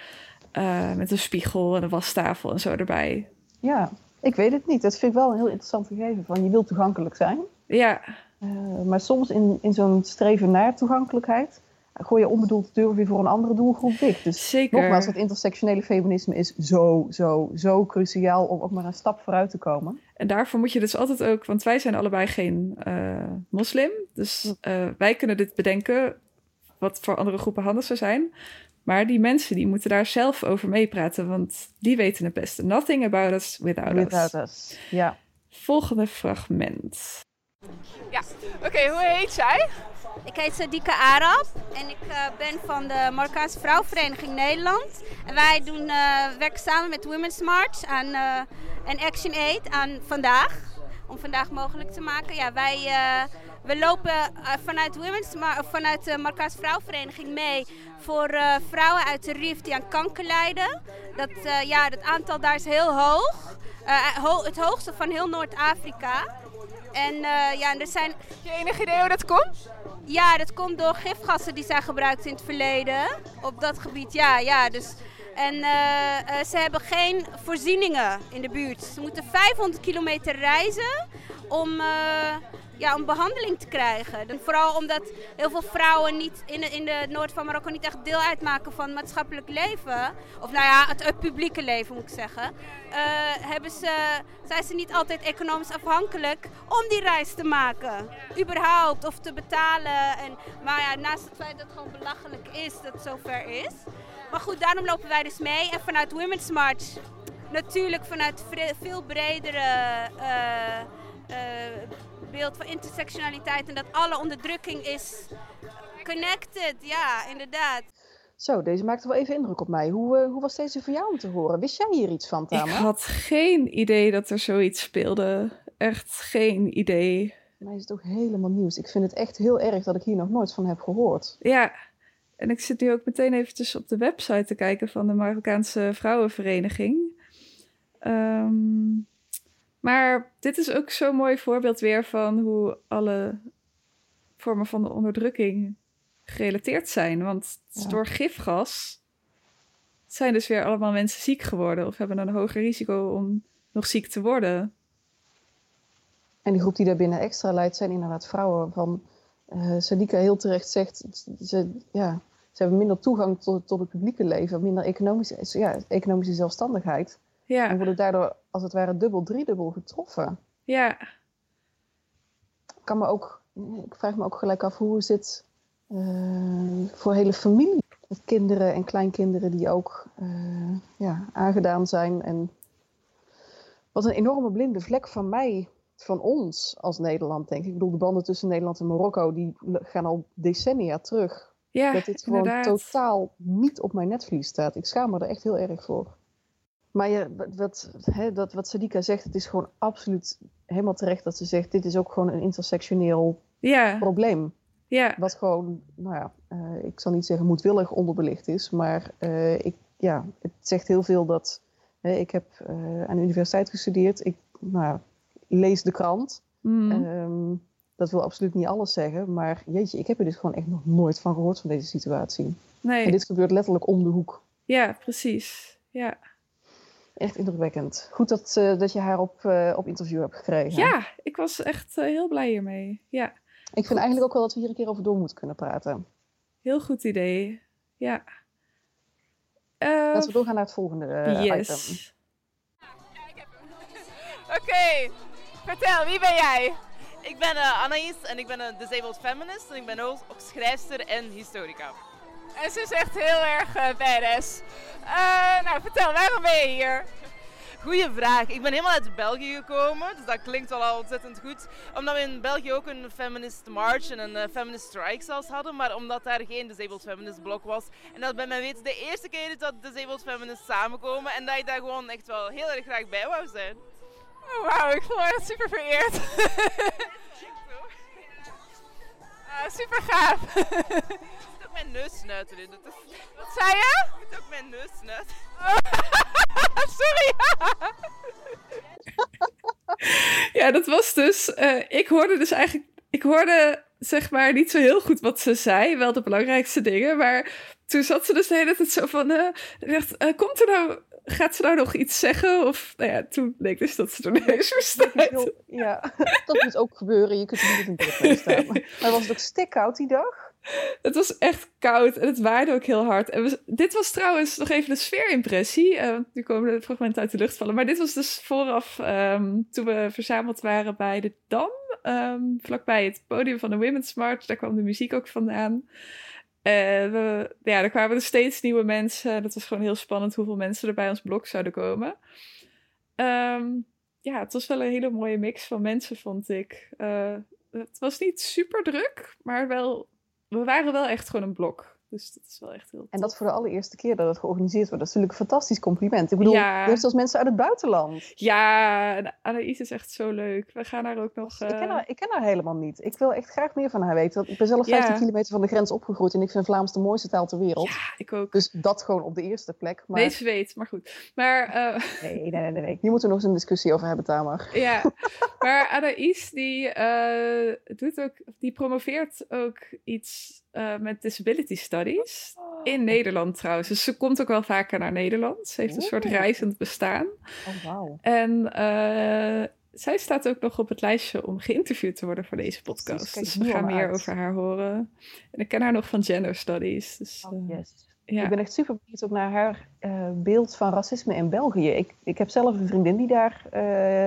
uh, met een spiegel en een wastafel en zo erbij. Ja, ik weet het niet. Dat vind ik wel een heel interessant gegeven van je wilt toegankelijk zijn. Ja. Uh, maar soms in, in zo'n streven naar toegankelijkheid gooi je onbedoeld de deur weer voor een andere doelgroep dicht. Dus Zeker. nogmaals, het intersectionele feminisme is zo, zo, zo cruciaal om ook maar een stap vooruit te komen. En daarvoor moet je dus altijd ook, want wij zijn allebei geen uh, moslim. Dus uh, wij kunnen dit bedenken, wat voor andere groepen handig zou zijn. Maar die mensen die moeten daar zelf over meepraten, want die weten het beste. Nothing about us without, without us. us. Ja. Volgende fragment. Ja, oké, hoe heet jij? Ik heet Sadika Arab en ik uh, ben van de Marokkaanse Vrouwenvereniging Nederland. En wij doen, uh, werken samen met Women's March uh, en Action Aid aan vandaag. Om vandaag mogelijk te maken. Ja, wij we lopen vanuit, Women's, maar, vanuit de Marokkaanse Vrouwenvereniging mee voor vrouwen uit de RIF die aan kanker lijden. Dat, ja, dat aantal daar is heel hoog. Ho het hoogste van heel Noord-Afrika. En uh, ja, er zijn... Heb je enig idee hoe dat komt? Ja, dat komt door gifgassen die zijn gebruikt in het verleden. Op dat gebied, ja. ja dus, en uh, uh, ze hebben geen voorzieningen in de buurt. Ze moeten 500 kilometer reizen om, ja, om behandeling te krijgen. En vooral omdat heel veel vrouwen niet in de, in de noord van Marokko niet echt deel uitmaken van maatschappelijk leven. Of nou ja, het, publieke leven moet ik zeggen. Uh, hebben ze, zijn ze niet altijd economisch afhankelijk om die reis te maken. Überhaupt, of te betalen. En, maar ja, naast het feit dat het gewoon belachelijk is dat het zover is. Maar goed, daarom lopen wij dus mee. En vanuit Women's March natuurlijk vanuit veel bredere... Uh, beeld van intersectionaliteit en dat alle onderdrukking is connected. Ja, inderdaad. Zo, deze maakte wel even indruk op mij. Hoe, uh, hoe was deze voor jou om te horen? Wist jij hier iets van, Tama? Ik had geen idee dat er zoiets speelde. Echt geen idee. Voor mij is het ook helemaal nieuws. Ik vind het echt heel erg dat ik hier nog nooit van heb gehoord. Ja, en ik zit nu ook meteen eventjes op de website te kijken van de Marokkaanse Vrouwenvereniging. Um, maar dit is ook zo'n mooi voorbeeld weer van hoe alle vormen van de onderdrukking gerelateerd zijn. Want ja. door gifgas zijn dus weer allemaal mensen ziek geworden of hebben een hoger risico om nog ziek te worden. En die groep die daarbinnen extra leidt zijn inderdaad vrouwen. Van uh, Sadika heel terecht zegt, ze, ja, ze hebben minder toegang tot, tot het publieke leven, minder economische, ja, economische zelfstandigheid. Ja. En worden daardoor als het ware dubbel, driedubbel getroffen. Ja. Ik, kan me ook, ik vraag me ook gelijk af hoe zit uh, voor hele familie. Met kinderen en kleinkinderen die ook uh, ja, aangedaan zijn. En wat een enorme blinde vlek van mij, van ons als Nederland, denk ik. Ik bedoel, de banden tussen Nederland en Marokko, die gaan al decennia terug. Ja, dat dit gewoon inderdaad. totaal niet op mijn netvlies staat. Ik schaam me er echt heel erg voor. Maar je, wat, hè, dat, wat Sadika zegt, het is gewoon absoluut helemaal terecht dat ze zegt: dit is ook gewoon een intersectioneel probleem. Ja. Wat gewoon, nou ja, uh, ik zal niet zeggen moedwillig onderbelicht is, maar uh, ik, ja, het zegt heel veel dat. Ik heb uh, aan de universiteit gestudeerd, ik nou, lees de krant. Mm. Um, dat wil absoluut niet alles zeggen, maar jeetje, ik heb er dus gewoon echt nog nooit van gehoord van deze situatie. Nee. En dit gebeurt letterlijk om de hoek. Ja, precies. Ja. Echt indrukwekkend. Goed dat, uh, dat je haar op, uh, op interview hebt gekregen. Ja, ik was echt uh, heel blij hiermee. Ja. Ik vind goed. eigenlijk ook wel dat we hier een keer over door moeten kunnen praten. Heel goed idee. Ja. Laten we doorgaan naar het volgende yes. item. Oké, okay. vertel, wie ben jij? Ik ben uh, Anaïs en ik ben een disabled feminist en ik ben ook schrijfster en historica. En ze is echt heel erg uh, badass. Uh, nou, vertel, waarom ben je hier? Goeie vraag. Ik ben helemaal uit België gekomen, dus dat klinkt wel al ontzettend goed. Omdat we in België ook een feminist march en een uh, feminist strike zelfs hadden, maar omdat daar geen disabled feminist blok was. En dat bij mijn weten de eerste keer dat disabled feminists samenkomen en dat ik daar gewoon echt wel heel erg graag bij wou zijn. Oh, Wauw, ik voel me echt super vereerd. uh, super gaaf. ook mijn neus snuiten. Dus... Wat zei je? Ik moet ook mijn neus snuiten. Sorry. ja, dat was dus. Uh, ik hoorde dus eigenlijk. Ik hoorde zeg maar niet zo heel goed wat ze zei. Wel de belangrijkste dingen. Maar toen zat ze dus de hele tijd zo van. Uh, dacht, uh, komt er nou. Gaat ze nou nog iets zeggen? Of nou ja, toen bleek dus dat ze er ineens voor Ja, dat moet ook gebeuren. Je kunt er niet in bed staan. Maar was het ook stikkoud die dag? Het was echt koud en het waaide ook heel hard. En dit was trouwens nog even de sfeerimpressie. Uh, nu komen de fragmenten uit de lucht vallen. Maar dit was dus vooraf um, toen we verzameld waren bij de Dam. Um, vlakbij het podium van de Women's March. Daar kwam de muziek ook vandaan. En we, ja, er kwamen steeds nieuwe mensen. Dat was gewoon heel spannend hoeveel mensen er bij ons blok zouden komen. Um, ja, het was wel een hele mooie mix van mensen, vond ik. Uh, het was niet super druk, maar wel we waren wel echt gewoon een blok. Dus dat is wel echt heel. Tof. En dat voor de allereerste keer dat het georganiseerd wordt. Dat is natuurlijk een fantastisch compliment. Ik bedoel, ja. zelfs mensen uit het buitenland. Ja, Anaïs is echt zo leuk. We gaan daar ook nog. Uh... Ik, ken haar, ik ken haar helemaal niet. Ik wil echt graag meer van haar weten. Want ik ben zelf 15 kilometer van de grens opgegroeid. En ik vind Vlaams de mooiste taal ter wereld. Ja, ik ook. Dus dat gewoon op de eerste plek. Maar... Nee, ze weet, maar goed. Maar, uh... nee, nee, nee, nee. Hier moeten we nog eens een discussie over hebben, Tamar. Ja, maar Anaïs die, uh, doet ook, die promoveert ook iets uh, met disability studies. In Nederland trouwens. Dus ze komt ook wel vaker naar Nederland. Ze heeft een soort reizend bestaan. Oh, wow. En uh, zij staat ook nog op het lijstje om geïnterviewd te worden voor deze podcast. Dus we gaan meer over haar horen. En ik ken haar nog van gender studies. Dus, oh, yes. Ja. Ik ben echt super benieuwd ook naar haar uh, beeld van racisme in België. Ik, ik heb zelf een vriendin die daar uh,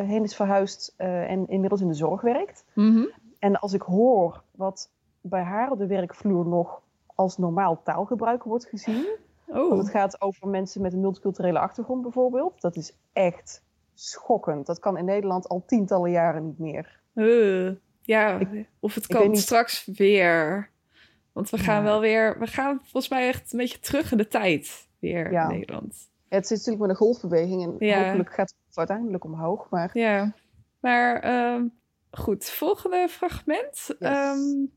heen is verhuisd en inmiddels in de zorg werkt. Mm -hmm. En als ik hoor wat bij haar op de werkvloer nog als normaal taalgebruik wordt gezien. Oh. Want het gaat over mensen met een multiculturele achtergrond bijvoorbeeld. Dat is echt schokkend. Dat kan in Nederland al tientallen jaren niet meer. Uh, ja, ik, of het kan straks weer. Want we gaan ja. wel weer, we gaan volgens mij echt een beetje terug in de tijd weer ja. in Nederland. Ja, het zit natuurlijk met een golfbeweging en hopelijk gaat het uiteindelijk omhoog. Maar... Ja, maar um, goed, volgende fragment. Yes. Um,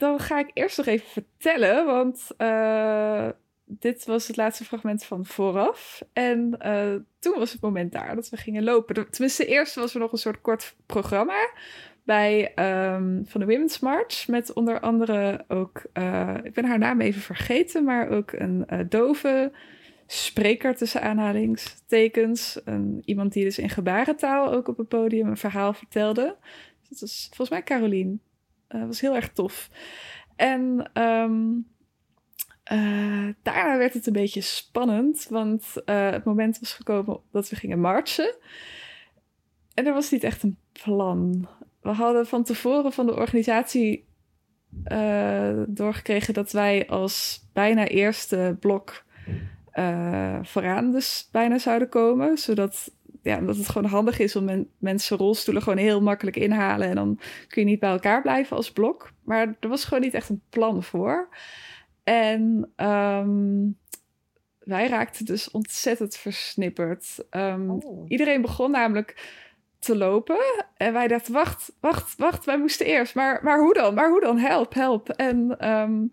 dan ga ik eerst nog even vertellen, want uh, dit was het laatste fragment van vooraf. En uh, toen was het moment daar dat we gingen lopen. Tenminste, eerst was er nog een soort kort programma bij um, van de Women's March. Met onder andere ook, uh, ik ben haar naam even vergeten, maar ook een dove spreker tussen aanhalingstekens. Een, iemand die dus in gebarentaal ook op het podium een verhaal vertelde. Dat was volgens mij Carolien. Uh, was heel erg tof. En um, uh, daarna werd het een beetje spannend, want uh, het moment was gekomen dat we gingen marchen. En er was niet echt een plan. We hadden van tevoren van de organisatie doorgekregen dat wij als bijna eerste blok vooraan dus bijna zouden komen. Zodat ja, omdat het gewoon handig is om men, mensen rolstoelen gewoon heel makkelijk inhalen. En dan kun je niet bij elkaar blijven als blok. Maar er was gewoon niet echt een plan voor. En um, wij raakten dus ontzettend versnipperd. Um, oh. Iedereen begon namelijk te lopen. En wij dachten, wacht, wacht, wacht, wij moesten eerst. Maar, maar hoe dan? Maar hoe dan? Help, help. En um,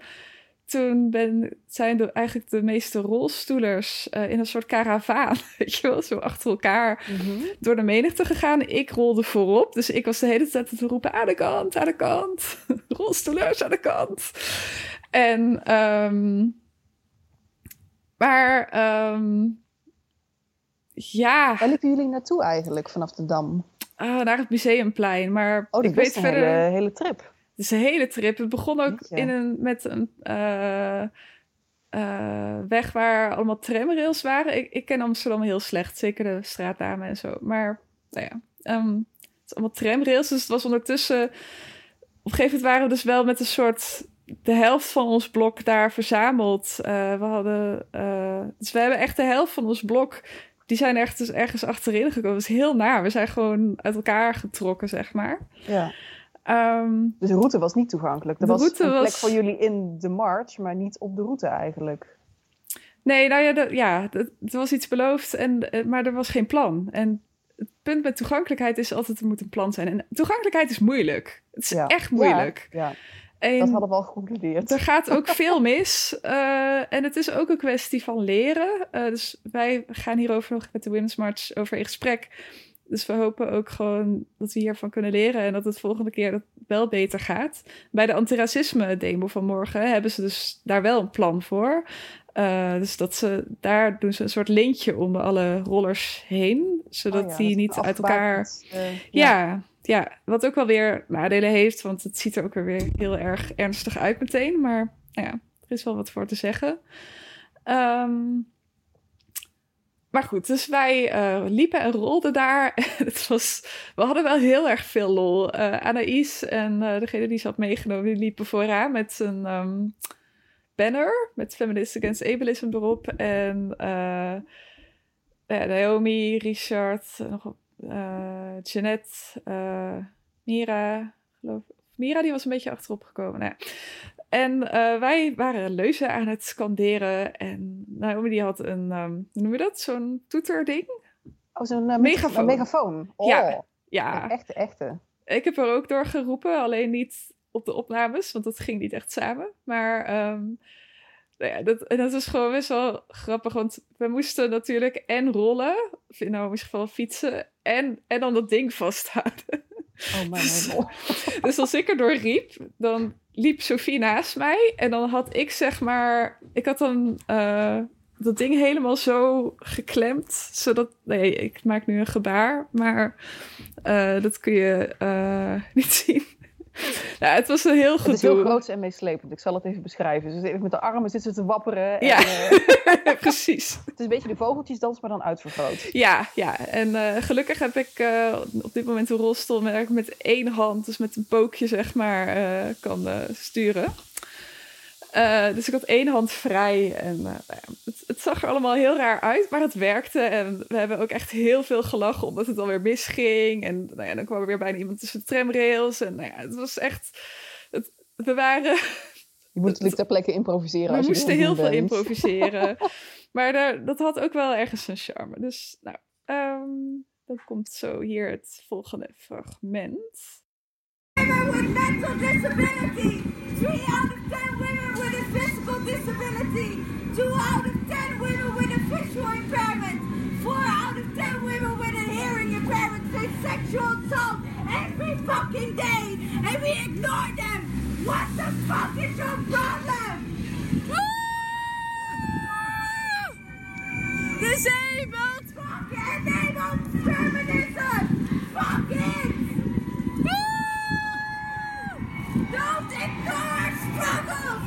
toen ben, zijn de, eigenlijk de meeste rolstoelers uh, in een soort karavaan, weet je wel, zo achter elkaar mm -hmm. door de menigte gegaan. Ik rolde voorop, dus ik was de hele tijd te roepen, aan de kant, aan de kant. Rolstoelers aan de kant. En, um, maar, um, ja. Waar liepen jullie naartoe eigenlijk vanaf de Dam? Uh, naar het Museumplein, maar oh, ik weet een verder... hele, hele trip. Dus een hele trip. Het begon ook in een, met een uh, uh, weg waar allemaal tramrails waren. Ik, ik, ken Amsterdam heel slecht, zeker de straatnamen en zo. Maar nou ja, um, het is allemaal tramrails. Dus het was ondertussen... Op een gegeven moment waren we dus wel met een soort... De helft van ons blok daar verzameld. Uh, we hadden... dus we hebben echt de helft van ons blok... Die zijn echt dus ergens achterin gekomen. Dat is heel naar. We zijn gewoon uit elkaar getrokken, zeg maar. Ja. Um, dus de route was niet toegankelijk. Er was een plek was... voor jullie in de march, maar niet op de route eigenlijk. Nee, nou ja, ja er was iets beloofd, en, maar er was geen plan. En het punt met toegankelijkheid is altijd, er moet een plan zijn. En toegankelijkheid is moeilijk. Het is ja. echt moeilijk. Ja, ja. En dat hadden we al geconcludeerd. Er gaat ook veel mis. Uh, en het is ook een kwestie van leren. Uh, dus wij gaan hierover nog met de Women's March over in gesprek. Dus we hopen ook gewoon dat we hiervan kunnen leren en dat het volgende keer dat wel beter gaat. Bij de antiracisme demo van morgen hebben ze dus daar wel een plan voor. Uh, dus dat ze daar doen ze een soort lintje om alle rollers heen, zodat Oh ja, die niet uit elkaar. afgebakend, eh, Ja, ja, wat ook wel weer nadelen heeft, want het ziet er ook weer heel erg ernstig uit meteen. Maar nou ja, er is wel wat voor te zeggen. Ehm, maar goed, dus wij eh, liepen en rolden daar. het was, we hadden wel heel erg veel lol. Eh Anaïs en eh, degene die ze had meegenomen, die liepen vooraan met een ehm, banner met Feminist Against Ableism erop. En Naomi, Richard, nog Jeanette, Mira, geloof ik. Mira die was een beetje achterop gekomen. Nou. En eh, wij waren leuzen aan het scanderen. En Naomi die had een, ehm, hoe noem je dat? Zo'n toeterding. Oh, zo'n eh, Megafoon. Een megafoon. Oh, Ja. Ja, Een echte, echte. ik heb er ook door geroepen. Alleen niet op de opnames, want dat ging niet echt samen. Maar ehm, nou ja, dat, en dat is gewoon best wel grappig. Want we moesten natuurlijk en rollen, of in Naomi's geval fietsen, en, en dan dat ding vasthouden. Oh mijn hemel. Dus als ik erdoor riep, dan liep Sophie naast mij. En dan had ik zeg maar... Ik had dan eh, dat ding helemaal zo geklemd. Zodat... Nee, ik maak nu een gebaar. Maar eh, dat kun je eh, niet zien. Ja, het was een heel Het goed is heel groot en meeslepend. Ik zal het even beschrijven. Ze zitten met de armen zitten ze te wapperen. En, Ja. eh, Precies. het is een beetje de vogeltjesdans, maar dan uitvergroot. Ja, ja. En eh, gelukkig heb ik eh, op dit moment een rolstoel waar ik met één hand, dus met een pookje zeg maar, kan sturen. Eh, dus ik had één hand vrij en eh, nou het, het zag er allemaal heel raar uit, maar het werkte. En we hebben ook echt heel veel gelachen omdat het alweer misging. En nou ja, dan kwam er weer bijna iemand tussen de tramrails. En nou ja, het was echt... Het, we waren Je moet natuurlijk ter plekke improviseren. we als je moesten heel veel improviseren. maar daar, dat had ook wel ergens een charme. Dus nou, ehm, dan komt zo hier het volgende fragment. women with mental disability. Physical disability. Two out of ten women with a visual impairment. Four out of ten women with a hearing impairment face sexual assault every fucking day, and we ignore them. What the fuck is your problem? Disabled! Fuck enabled feminism! Fuck it! Don't ignore struggles!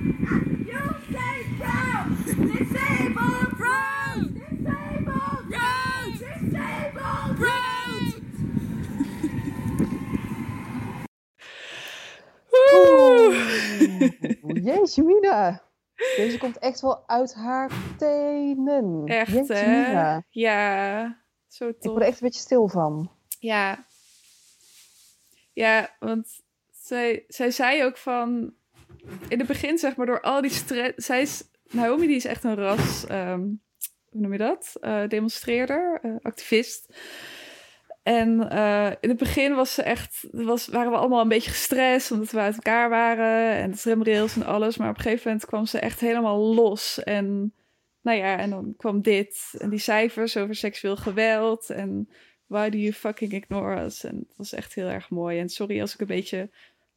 Oeh, Jeetje mina. Deze komt echt wel uit haar tenen. Echt, Jeetje hè? mina. Ja, zo Ik tof. word er echt een beetje stil van. Ja. Ja, want zij, zij zei ook van... In het begin, zeg maar, door al die stress... Zij is... Naomi, die is echt een ras... ehm, hoe noem je dat? Eh, demonstreerder, eh, activist. En eh, in het begin was ze echt, was, waren we allemaal een beetje gestrest omdat we uit elkaar waren en tramrails en alles. Maar op een gegeven moment kwam ze echt helemaal los. En nou ja, en dan kwam dit en die cijfers over seksueel geweld en why do you fucking ignore us? En het was echt heel erg mooi. En sorry als ik een beetje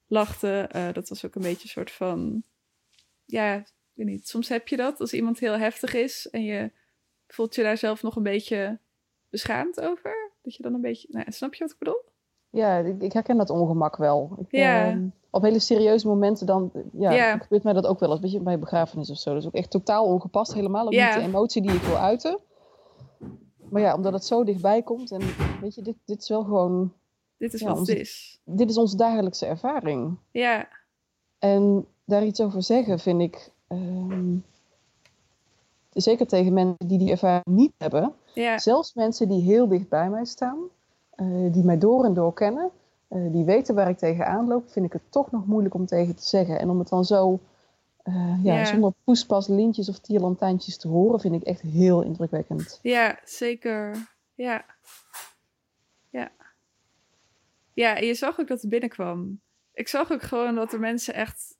lachte, eh, dat was ook een beetje een soort van, ja, ik weet niet. Soms heb je dat als iemand heel heftig is en je voelt je daar zelf nog een beetje beschaamd over. Dat je dan een beetje, nou, snap je wat ik bedoel? Ja, ik, ik herken dat ongemak wel. Ik, Ja. ehm, op hele serieuze momenten dan ja, Ja. gebeurt mij dat ook wel eens. Bij begrafenis of zo. Dat is ook echt totaal ongepast. Helemaal ook Ja. niet de emotie die ik wil uiten. Maar ja, omdat het zo dichtbij komt. En weet je, dit, dit is wel gewoon... Dit is Ja, wat onze- het is. Dit is onze dagelijkse ervaring. Ja, En daar iets over zeggen vind ik... ehm, zeker tegen mensen die die ervaring niet hebben. Ja, Zelfs mensen die heel dicht bij mij staan, eh, die mij door en door kennen, eh, die weten waar ik tegenaan loop, vind ik het toch nog moeilijk om tegen te zeggen. En om het dan zo eh, ja, Ja. zonder poespas, lintjes of tierlantijntjes te horen, vind ik echt heel indrukwekkend. Ja, zeker. Ja. Ja. Ja, en je zag ook dat het binnenkwam. Ik zag ook gewoon dat er mensen echt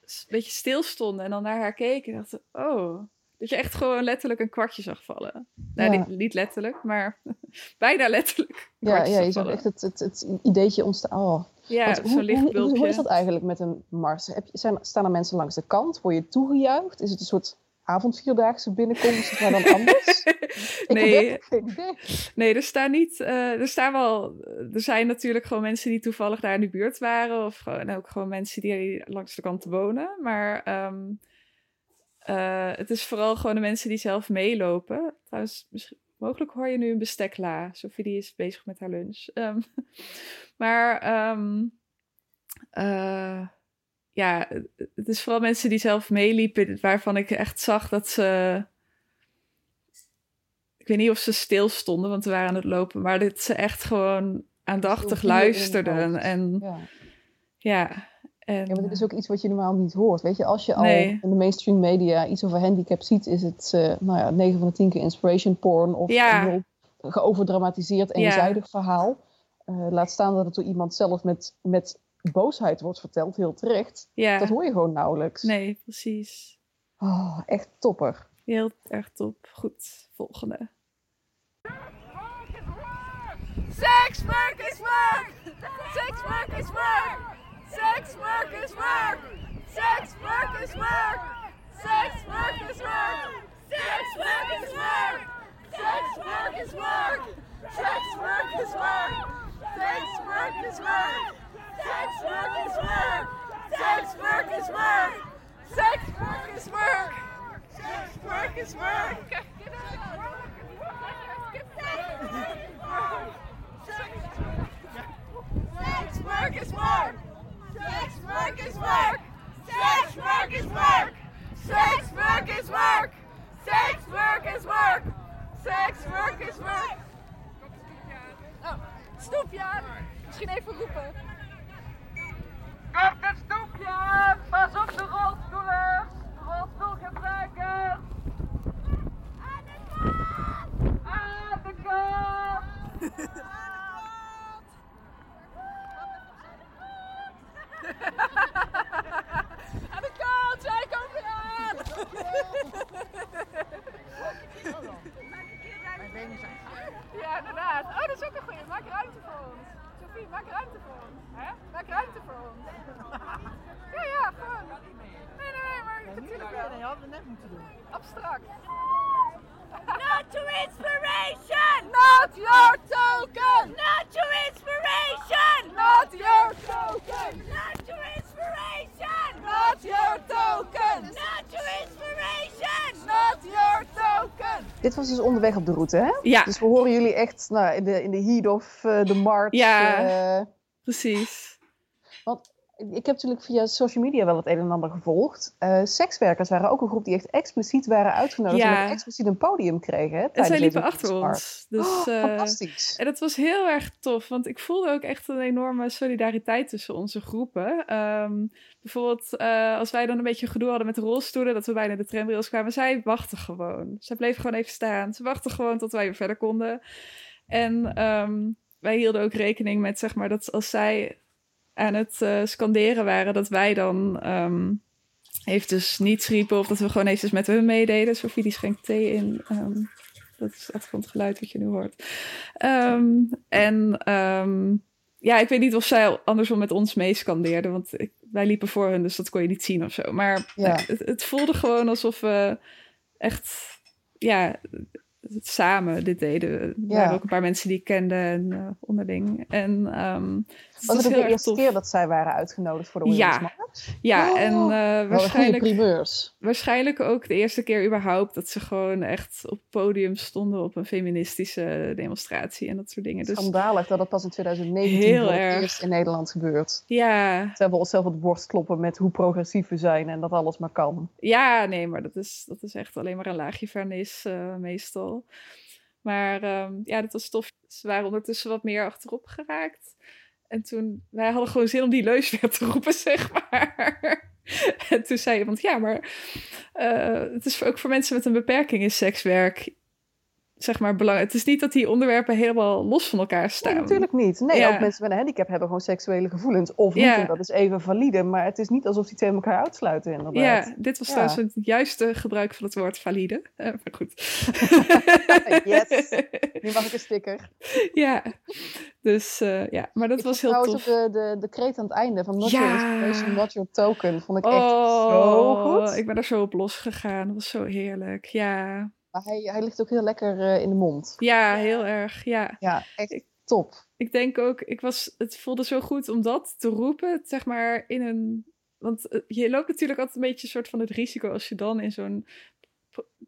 een beetje stilstonden en dan naar haar keken en dachten, oh. Dat je echt gewoon letterlijk een kwartje zag vallen. Nou, Ja. niet, niet letterlijk, maar bijna letterlijk. Ja, ja je zag echt het, het, het ideetje ontstaan. Oh. Ja, zo'n hoe, hoe, lichtbulbje. hoe is dat eigenlijk met een mars? Heb je, zijn, staan er mensen langs de kant? Word je toegejuicht? Is het een soort avondvierdaagse binnenkomst, maar dan anders? Nee. Nee, er staan niet. eh, er staan wel. Er zijn natuurlijk gewoon mensen die toevallig daar in de buurt waren. Of gewoon, en ook gewoon mensen die langs de kant wonen. Maar ehm, eh, het is vooral gewoon de mensen die zelf meelopen. Trouwens, misschien, mogelijk hoor je nu een bestekla. Sophie die is bezig met haar lunch. Ehm, maar ehm, eh, ja, het is vooral mensen die zelf meeliepen. Waarvan ik echt zag dat ze ik weet niet of ze stil stonden, want we waren aan het lopen, maar dat ze echt gewoon aandachtig luisterden. En Ja. ja, en, Ja, maar dit is ook iets wat je normaal niet hoort. Weet je, als je al in de mainstream media iets over handicap ziet, is het eh nou ja, 9 van de 10 keer inspiration porn of Ja. een heel geoverdramatiseerd, Ja. eenzijdig verhaal. Eh, laat staan dat het door iemand zelf met, met boosheid wordt verteld, heel terecht. ja, Dat hoor je gewoon nauwelijks. nee, precies. Oh, echt topper. Heel erg top. Goed, volgende. Sex work is work! Sex work is work! Sex work is work! Sex work is work! Sex work is work! Sex work is work! Sex work is work! Sex work is work! Sex work is work! Sex work is work! Sex work is work! Sex work is work! Sex work is work! Sex work is work. Sex work is work. Sex work is work. Sex work is work. Sex work is work. Sex work is work. Oh, stoepje aan. Misschien even roepen. Kort het stoepje aan. Pas op de rolstoelen. Rolstoelgebruikers. Aan de kant. Aan de kant. Aan de kant, zij komt weer aan! Ja, inderdaad. Oh, dat is ook een goeie. Maak ruimte voor ons. Sophie, maak ruimte voor ons. Hè? Maak ruimte voor ons. Ja, ja, gewoon. Nee, nee, nee, maar natuurlijk wel. Nee, hadden we net moeten doen. Abstract. Not your inspiration! Not your Dit was dus onderweg op de route, hè? Ja. Dus we horen jullie echt nou, in, de, in de heat of eh, de march. Ja. eh, Precies. Ik heb natuurlijk via social media wel het een en ander gevolgd. Eh, sekswerkers waren ook een groep die echt expliciet waren uitgenodigd. Ja. En expliciet een podium kregen. Hè, En zij liepen achter ons. Dus, Oh, eh, fantastisch. En dat was heel erg tof, want ik voelde ook echt een enorme solidariteit tussen onze groepen. Ehm, bijvoorbeeld, eh, als wij dan een beetje gedoe hadden met de rolstoelen, dat we bijna de tramrails kwamen, zij wachten gewoon. Zij bleven gewoon even staan. Ze wachten gewoon tot wij weer verder konden. En ehm, wij hielden ook rekening met, zeg maar, dat als zij aan het eh, scanderen waren, dat wij dan ehm eventjes niets riepen of dat we gewoon eventjes met hun meededen. Sophie die schenkt thee in. ehm, dat is het achtergrondgeluid wat je nu hoort. Ehm, en ja, ik weet niet of zij andersom met ons meescandeerden, want ik, wij liepen voor hun, dus dat kon je niet zien of zo. Maar Ja. het, het voelde gewoon alsof we echt, ja, het samen dit deden. Er Ja. waren ook een paar mensen die ik kende en, eh, onderling. En Was dat het heel de eerste tof. keer dat zij waren uitgenodigd voor de Women's Ja. Ja, Oh, en eh, waarschijnlijk, waarschijnlijk ook de eerste keer überhaupt dat ze gewoon echt op het podium stonden op een feministische demonstratie en dat soort dingen. Dus Schandalig dat dat pas in 2019 Heel voor het erg. eerst in Nederland gebeurt. ja, Ze hebben onszelf op de borst kloppen met hoe progressief we zijn en dat alles maar kan. ja, nee, maar dat is, dat is echt alleen maar een laagje vernis eh, meestal. Maar ehm, ja, dat was tof. Ze waren ondertussen wat meer achterop geraakt. En toen, wij hadden gewoon zin om die leus weer te roepen, zeg maar. en toen zei iemand, ja, maar uh, het is ook voor mensen met een beperking in sekswerk zeg maar, belangrijk. Het is niet dat die onderwerpen helemaal los van elkaar staan. Nee, natuurlijk niet. Nee, ook mensen met een handicap hebben gewoon seksuele gevoelens. Of niet, en dat is even valide. Maar het is niet alsof die twee elkaar uitsluiten, inderdaad. Ja, dit was trouwens het juiste gebruik van het woord valide. Uh, maar goed. yes, nu mag ik een sticker. ja, dus uh, ja, maar dat ik was heel tof. trouwens de, de, de kreet aan het einde van Not Your Inspiration, Not Your Token. Vond ik echt zo oh, goed. Ik ben er zo op losgegaan. Dat was zo heerlijk, ja. Maar hij, hij ligt ook heel lekker uh, in de mond. Ja, heel erg. Ja, ja echt ik, top. Ik denk ook, ik was, het voelde zo goed om dat te roepen, zeg maar in een. Want je loopt natuurlijk altijd een beetje een soort van het risico als je dan in zo'n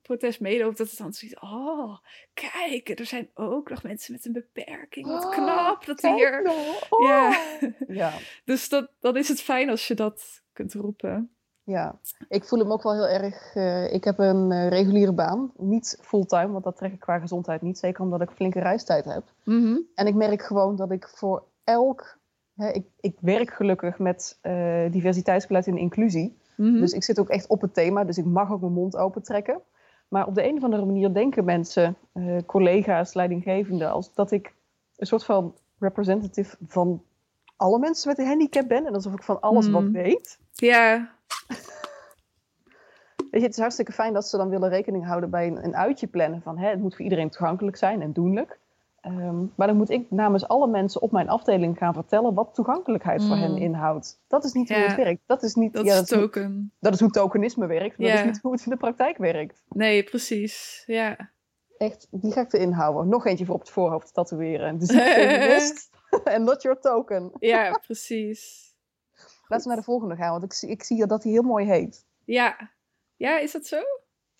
protest meeloopt, dat het dan zoiets, oh, kijk, er zijn ook nog mensen met een beperking. Wat Oh, knap dat hier. Oh. Ja. ja. dus dat, dan is het fijn als je dat kunt roepen. Ja, ik voel hem ook wel heel erg. Uh, ik heb een uh, reguliere baan, niet fulltime, want dat trek ik qua gezondheid niet. Zeker omdat ik flinke reistijd heb. Mm -hmm. En ik merk gewoon dat ik voor elk. Hè, ik, ik werk gelukkig met uh, diversiteitsbeleid en inclusie. Mm -hmm. Dus ik zit ook echt op het thema, dus ik mag ook mijn mond open trekken. Maar op de een of andere manier denken mensen, collega's, leidinggevenden, als dat ik een soort van representative van alle mensen met een handicap ben. En alsof ik van alles Mm. wat weet. Ja, Weet je, het is hartstikke fijn dat ze dan willen rekening houden bij een, een uitje plannen van hè, het moet voor iedereen toegankelijk zijn en doenlijk. Um, maar dan moet ik namens alle mensen op mijn afdeling gaan vertellen wat toegankelijkheid mm. voor hen inhoudt. Dat is niet ja. hoe het werkt. Dat is niet dat ja, is dat is token. Hoe, dat is hoe tokenisme werkt, maar ja. dat is niet hoe het in de praktijk werkt. Nee, precies. Ja. Echt, die ga ik erin houden. Nog eentje voor op het voorhoofd tatoeëren. Dus en not your token. Ja, precies. Laten we naar de volgende gaan, want ik, ik zie dat hij heel mooi heet. Ja. Ja, is dat zo?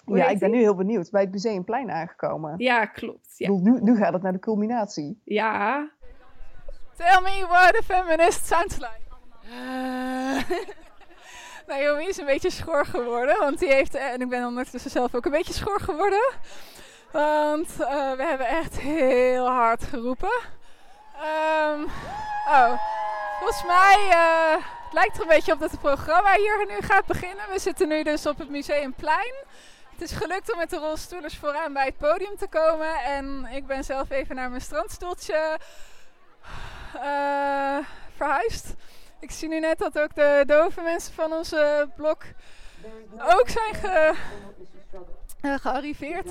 Hoe ja, ik ben nu heel benieuwd. Bij het Museumplein aangekomen. Ja, klopt. Ja. Nu, nu gaat het naar de culminatie. Ja. Tell me what a feminist sounds like. Uh, Naomi is een beetje schor geworden, want die heeft, en ik ben ondertussen zelf ook een beetje schor geworden. Want uh, we hebben echt heel hard geroepen. Um, oh, volgens mij uh, het lijkt er een beetje op dat het programma hier nu gaat beginnen. We zitten nu dus op het Museumplein. Het is gelukt om met de rolstoelers vooraan bij het podium te komen. En ik ben zelf even naar mijn strandstoeltje uh, verhuisd. Ik zie nu net dat ook de dove mensen van onze blok ook zijn ge, uh, gearriveerd.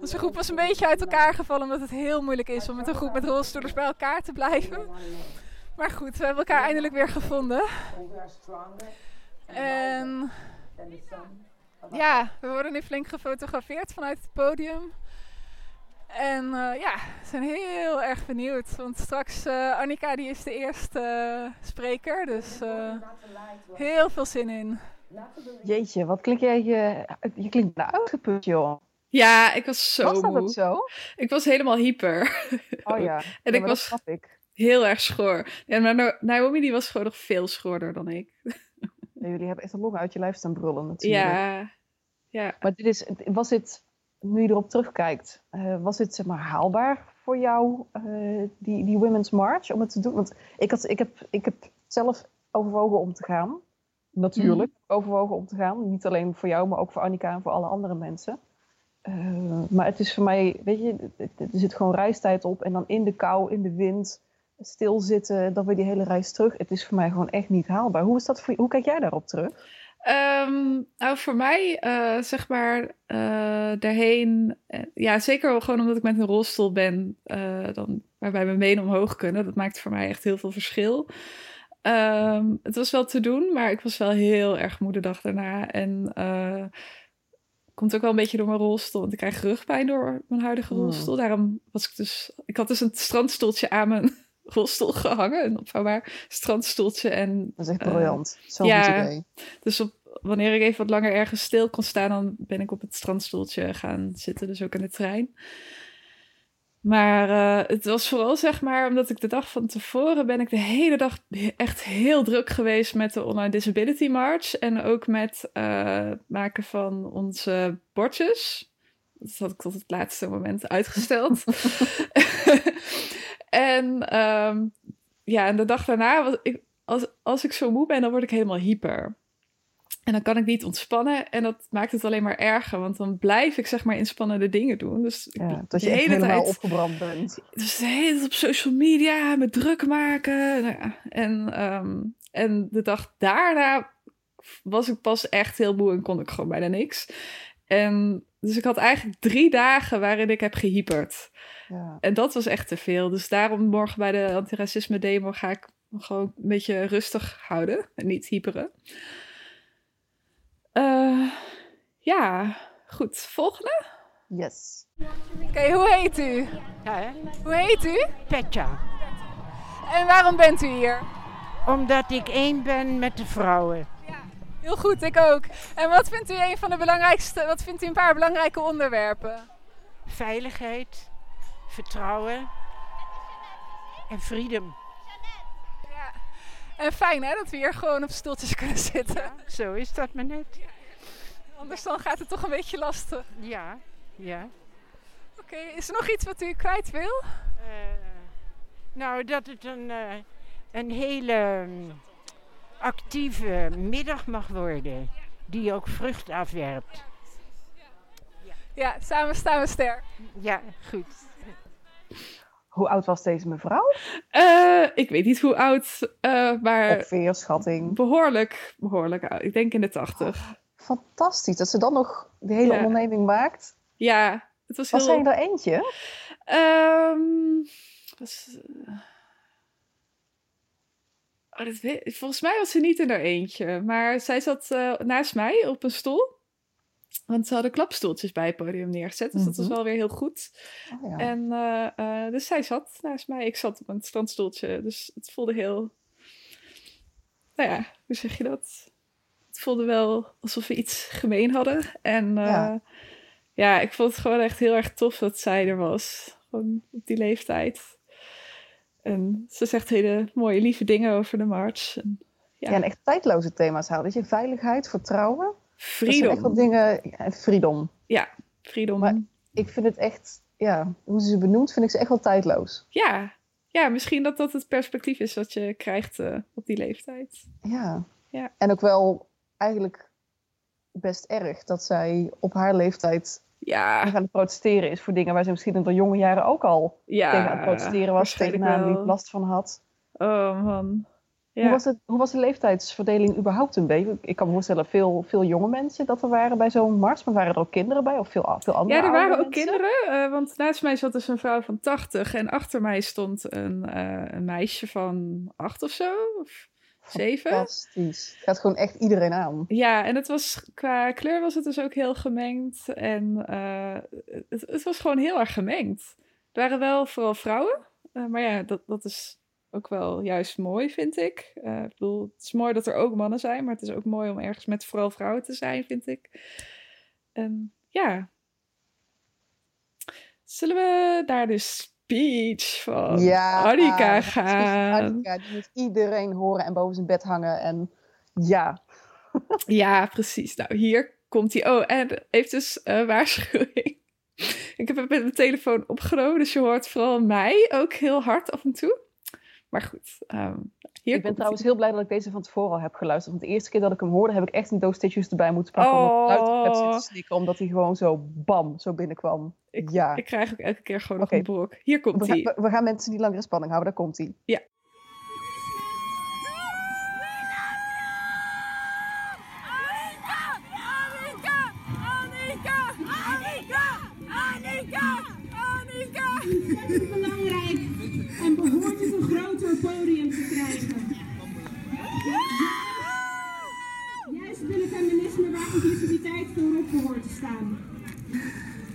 Onze groep was een beetje uit elkaar gevallen omdat het heel moeilijk is om met een groep met rolstoelers bij elkaar te blijven. Maar goed, we hebben elkaar eindelijk weer gevonden. En ja, we worden nu flink gefotografeerd vanuit het podium. En uh, ja, we zijn heel erg benieuwd. Want straks, uh, Annika die is de eerste uh, spreker. Dus heel veel zin in. Jeetje, wat klink jij... Je, je klinkt nou uitgeput, joh. Ja, ik was zo was dat moe. ook zo? Ik was helemaal hyper. Oh ja, en ja, ik was snap ik. Heel erg schoor. Ja, maar Naomi die was gewoon nog veel schoorder dan ik. Jullie hebben echt een longen uit je lijf staan brullen natuurlijk. Ja, ja. Maar dit is, was dit, nu je erop terugkijkt, uh, was dit zeg maar haalbaar voor jou, uh, die, die Women's March, om het te doen? Want ik, had, ik, heb, ik heb zelf overwogen om te gaan. Natuurlijk mm. overwogen om te gaan. Niet alleen voor jou, maar ook voor Annika en voor alle andere mensen. Uh, maar het is voor mij, weet je, er zit gewoon reistijd op. En dan in de kou, in de wind, stilzitten, dan weer die hele reis terug. Het is voor mij gewoon echt niet haalbaar. Hoe, is dat voor, hoe kijk jij daarop terug? Um, nou, voor mij, uh, zeg maar, uh, daarheen. Uh, ja, zeker gewoon omdat ik met een rolstoel ben, dan, waarbij mijn benen omhoog kunnen. Dat maakt voor mij echt heel veel verschil. Um, het was wel te doen, maar ik was wel heel erg moe de dag daarna. En komt ook wel een beetje door mijn rolstoel. Want ik krijg rugpijn door mijn huidige rolstoel. Mm. Daarom was ik dus. Ik had dus een strandstoeltje aan mijn rolstoel gehangen. Een opvouwbaar strandstoeltje. En, dat is echt briljant. Uh, Zo'n ja, idee. Dus op, wanneer ik even wat langer ergens stil kon staan, dan ben ik op het strandstoeltje gaan zitten. Dus ook in de trein. Maar uh, het was vooral zeg maar, omdat ik de dag van tevoren ben ik de hele dag echt heel druk geweest met de Online Disability March. En ook met uh, maken van onze bordjes. Dat had ik tot het laatste moment uitgesteld. en um, ja, en de dag daarna, was ik, als, als ik zo moe ben, dan word ik helemaal hyper. En dan kan ik niet ontspannen en dat maakt het alleen maar erger, want dan blijf ik zeg maar inspannende dingen doen. Dus ja, dat je de hele helemaal tijd, opgebrand bent. Dus de hele tijd op social media, me druk maken. Nou ja, en, um, en de dag daarna was ik pas echt heel moe en kon ik gewoon bijna niks. En dus ik had eigenlijk drie dagen waarin ik heb gehyperd. Ja. En dat was echt te veel. Dus daarom morgen bij de antiracisme demo ga ik gewoon een beetje rustig houden en niet hyperen. Uh, ja, goed. Volgende? Yes. Oké, hoe heet u? Ja, hè? Hoe heet u? Petja. En waarom bent u hier? Omdat ik één ben met de vrouwen. Ja, heel goed, ik ook. En wat vindt u een van de belangrijkste, wat vindt u een paar belangrijke onderwerpen? Veiligheid, vertrouwen en freedom. Ja. En fijn hè, dat we hier gewoon op stoeltjes kunnen zitten. Ja, zo is dat maar net. Anders dan gaat het toch een beetje lastig. Ja, ja. Oké, is er nog iets wat u kwijt wil? Uh, nou, dat het een, uh, een hele um, actieve middag mag worden. Die ook vrucht afwerpt. Ja, samen staan we sterk. Ja, goed. Hoe oud was deze mevrouw? Uh, ik weet niet hoe oud, uh, maar... Ongeveer, schatting. Behoorlijk, behoorlijk oud. Ik denk in de tachtig. Oh, fantastisch, dat ze dan nog de hele ja. onderneming maakt. Ja, het was, was heel... Was er eentje? Um, was, oh, dat weet... Volgens mij was ze niet in haar eentje. Maar zij zat uh, naast mij op een stoel. Want ze hadden klapstoeltjes bij het podium neergezet. Dus dat was wel weer heel goed. Oh, ja. En uh, uh, dus zij zat naast mij. Ik zat op een strandstoeltje. Dus het voelde heel... Nou ja, hoe zeg je dat? Het voelde wel alsof we iets gemeen hadden. En uh, ja. ja, ik vond het gewoon echt heel erg tof dat zij er was. Gewoon op die leeftijd. En ze zegt hele mooie, lieve dingen over de march. En, ja. ja, en echt tijdloze thema's houden. Dat je veiligheid, vertrouwen... Freedom. Dat zijn dingen... Ja, freedom. Ja, freedom. Maar ik vind het echt... Ja, hoe ze ze benoemt, vind ik ze echt wel tijdloos. Ja, ja misschien dat dat het perspectief is wat je krijgt uh, op die leeftijd. Ja. ja. En ook wel eigenlijk best erg dat zij op haar leeftijd ja. aan het protesteren is voor dingen waar ze misschien in de jonge jaren ook al ja, tegen aan het protesteren was, tegen niet last van had. Oh man. Ja. Hoe, was het, hoe was de leeftijdsverdeling überhaupt een beetje? Ik kan me voorstellen, veel, veel jonge mensen dat er waren bij zo'n mars. Maar waren er ook kinderen bij of veel, veel andere Ja, er waren ook mensen? kinderen. Uh, want naast mij zat dus een vrouw van 80. En achter mij stond een, uh, een meisje van 8 of zo. Of 7. Fantastisch. Het gaat gewoon echt iedereen aan. Ja, en het was, qua kleur was het dus ook heel gemengd. En uh, het, het, was gewoon heel erg gemengd. Er waren wel vooral vrouwen. maar ja, dat, dat is ook wel juist mooi, vind ik. Uh, ik bedoel, het is mooi dat er ook mannen zijn, maar het is ook mooi om ergens met vooral vrouwen te zijn, vind ik. En ja. Zullen we naar de speech van ja, Annika gaan? Annika, die moet iedereen horen en boven zijn bed hangen. En ja. ja, precies. Nou, hier komt hij. Oh, en heeft dus uh, waarschuwing. Ik heb het met mijn telefoon opgenomen, dus je hoort vooral mij ook heel hard af en toe. Maar goed, um, hier Ik ben trouwens heel blij dat ik deze van tevoren al heb geluisterd. Want de eerste keer dat ik hem hoorde, heb ik echt een doos tissues erbij moeten pakken. Oh. Omdat ik uit heb zitten snikken, omdat hij gewoon zo bam, zo binnenkwam. Ik, ja. ik krijg ook elke keer gewoon okay. nog een brok. Hier komt hij. We, we, gaan mensen niet langer in spanning houden, daar komt hij. Ja. Het is belangrijk en behoort het een groter podium te krijgen. Juist binnen feminisme waar inclusiviteit voorop behoort te staan.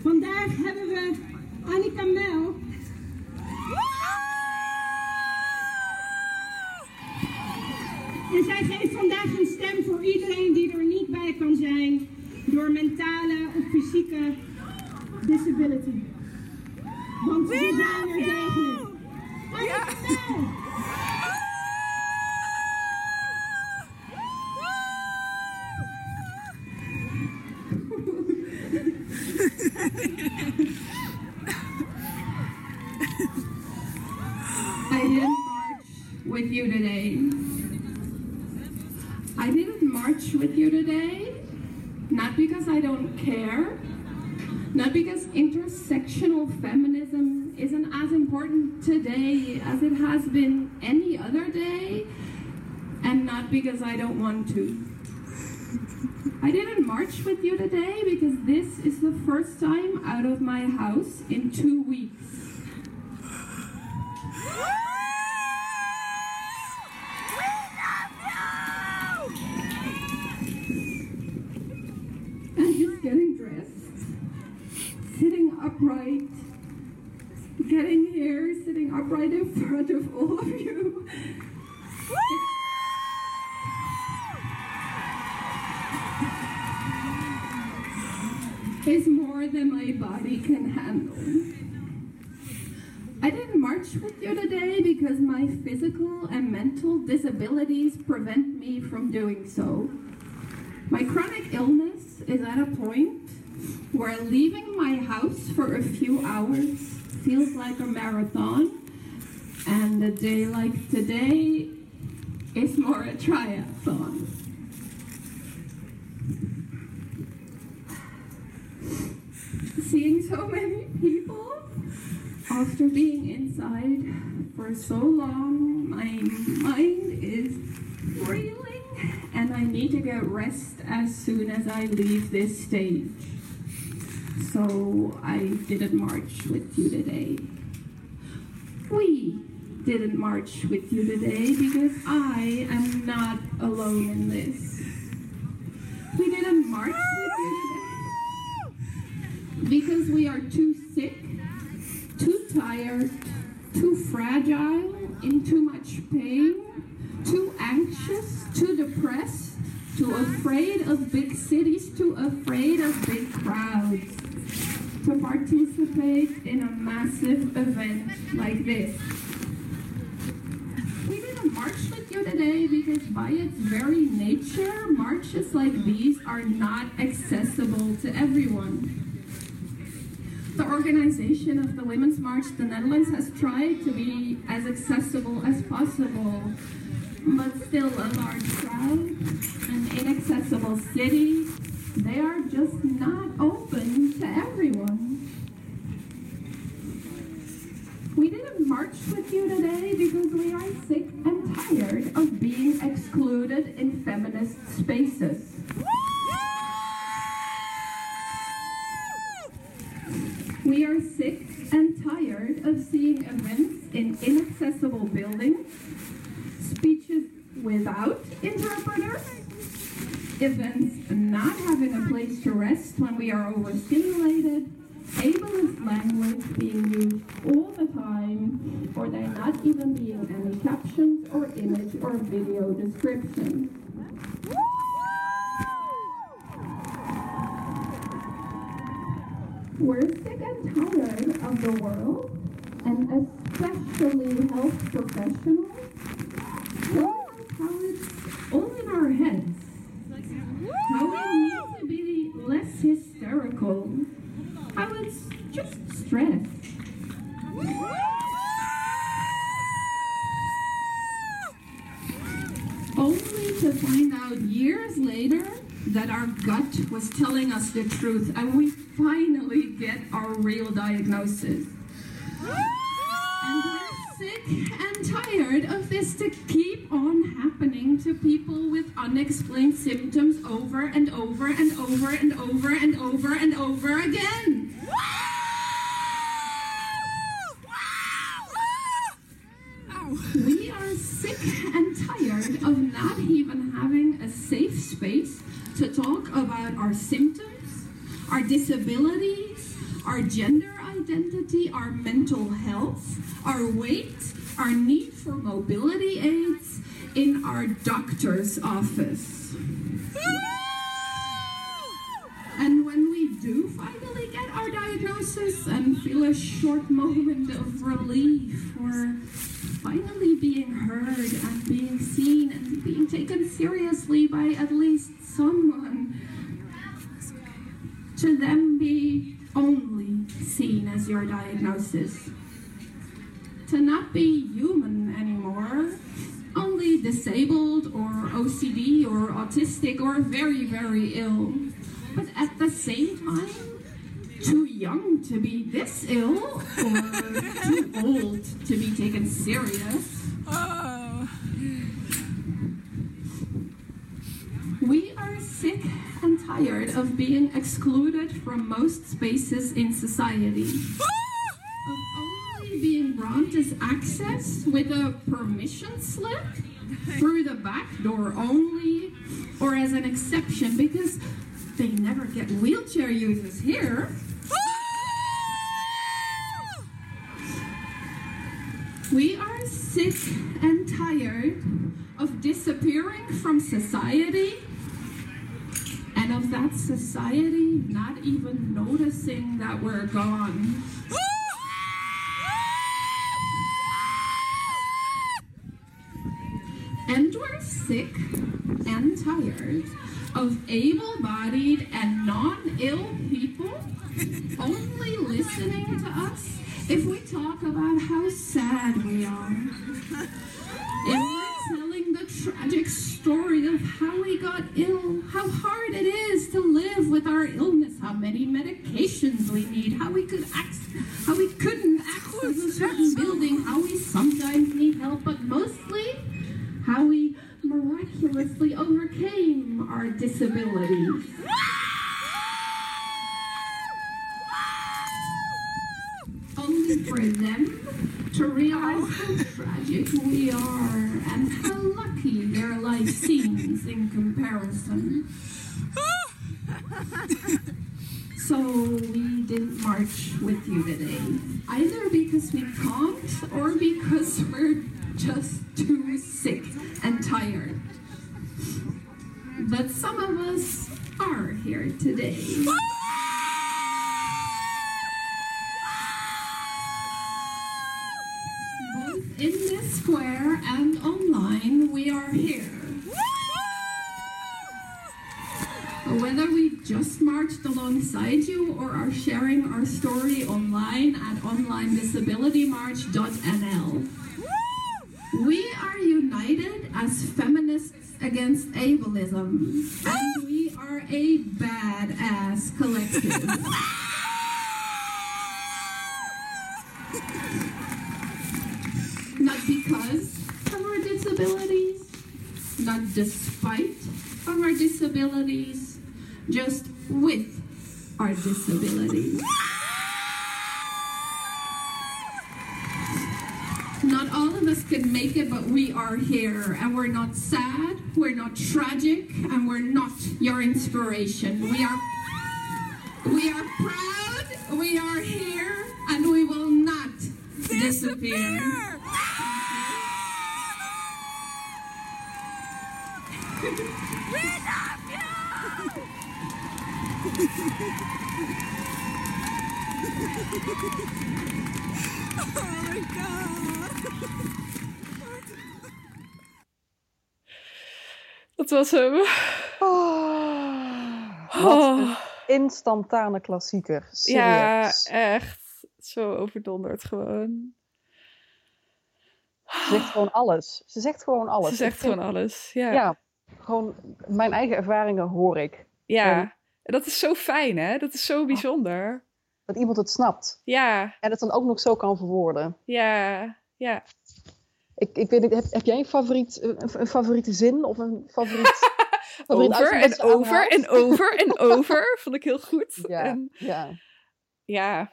Vandaag hebben first time out of my house in two weeks. And just getting dressed, sitting upright, getting here, sitting upright in front of all of you. Than my body can handle. I didn't march with you today because my physical and mental disabilities prevent me from doing so. My chronic illness is at a point where leaving my house for a few hours feels like a marathon, and a day like today is more a triathlon. Seeing so many people after being inside for so long, my mind is reeling, and I need to get rest as soon as I leave this stage. So I didn't march with you today. We didn't march with you today because I am not alone in this. We didn't march with you today because we are too sick, too tired, too fragile, in too much pain, too anxious, too depressed, too afraid of big cities, too afraid of big crowds to participate in a massive event like this. We didn't march with you today because by its very nature, marches like these are not accessible to everyone. The organization of the Women's March the Netherlands has tried to be as accessible as possible, but still a large crowd, an inaccessible city, they are just not open to everyone. We didn't march with you today because we are sick and tired of being excluded in feminist spaces. We are sick and tired of seeing events in inaccessible buildings, speeches without interpreters, events not having a place to rest when we are overstimulated, ableist language being used all the time, or there not even being any captions or image or video descriptions. We're sick and tired of the world, and especially health professionals, telling how it's all in our heads. How we need to be less hysterical. How it's just stress. Only to find out years later that our gut was telling us the truth and we finally get our real diagnosis. And we're sick and tired of this to keep on happening to people with unexplained symptoms over and over and over and over and over and over again. We are sick and tired of not even having a safe space to talk about our symptoms, our disabilities, our gender identity, our mental health, our weight, our need for mobility aids in our doctor's office. And when we do finally get our diagnosis and feel a short moment of relief or finally being heard and being seen and being taken seriously by at least someone, to then be only seen as your diagnosis. To not be human anymore, only disabled or OCD or autistic or very, very ill. But at the same time, too young to be this ill or too old to be taken serious. We are sick and tired of being excluded from most spaces in society. of only being granted access with a permission slip through the back door only, or as an exception because they never get wheelchair users here. We are sick and tired of disappearing from society and of that society not even noticing that we're gone. And we're sick and tired of able bodied and non ill people only listening to us if we talk about how sad we are. If we're telling the tragic story of how we got ill, how hard it is to live with our illness, how many medications we need, how we could access, how we couldn't access a certain building, how we sometimes need help, but mostly how we miraculously overcame our disabilities. Only for them to realize how tragic we are and how lucky their life seems in comparison. So we didn't march with you today, either because we can't or because we're just too sick and tired. But some of us are here today. In this square and online, we are here. Whether we've just marched alongside you or are sharing our story online at onlinedisabilitymarch.nl. We are united as feminists against ableism, and ah! we are a badass collective. Not because of our disabilities, not despite of our disabilities, just with our disabilities. Not all of us can make it, but we are here. And we're not sad, we're not tragic, and we're not your inspiration. We are we are proud, we are here, and we will not disappear. Dat was hem. Oh, wat een instantane klassieker. Ja, echt. Zo overdonderd gewoon. Ze zegt gewoon alles. Ze zegt gewoon alles. Ze zegt vind- gewoon alles. Ja. Ja, gewoon mijn eigen ervaringen hoor ik. Ja. En dat is zo fijn, hè? Dat is zo bijzonder. Dat iemand het snapt. Ja, En het dan ook nog zo kan verwoorden. ja, ja. Ik, ik weet niet, heb, heb jij een, favoriet, een, een favoriete zin of een favoriet... favoriet Over en over en over en over. Vond ik heel goed. Ja, En, ja. ja.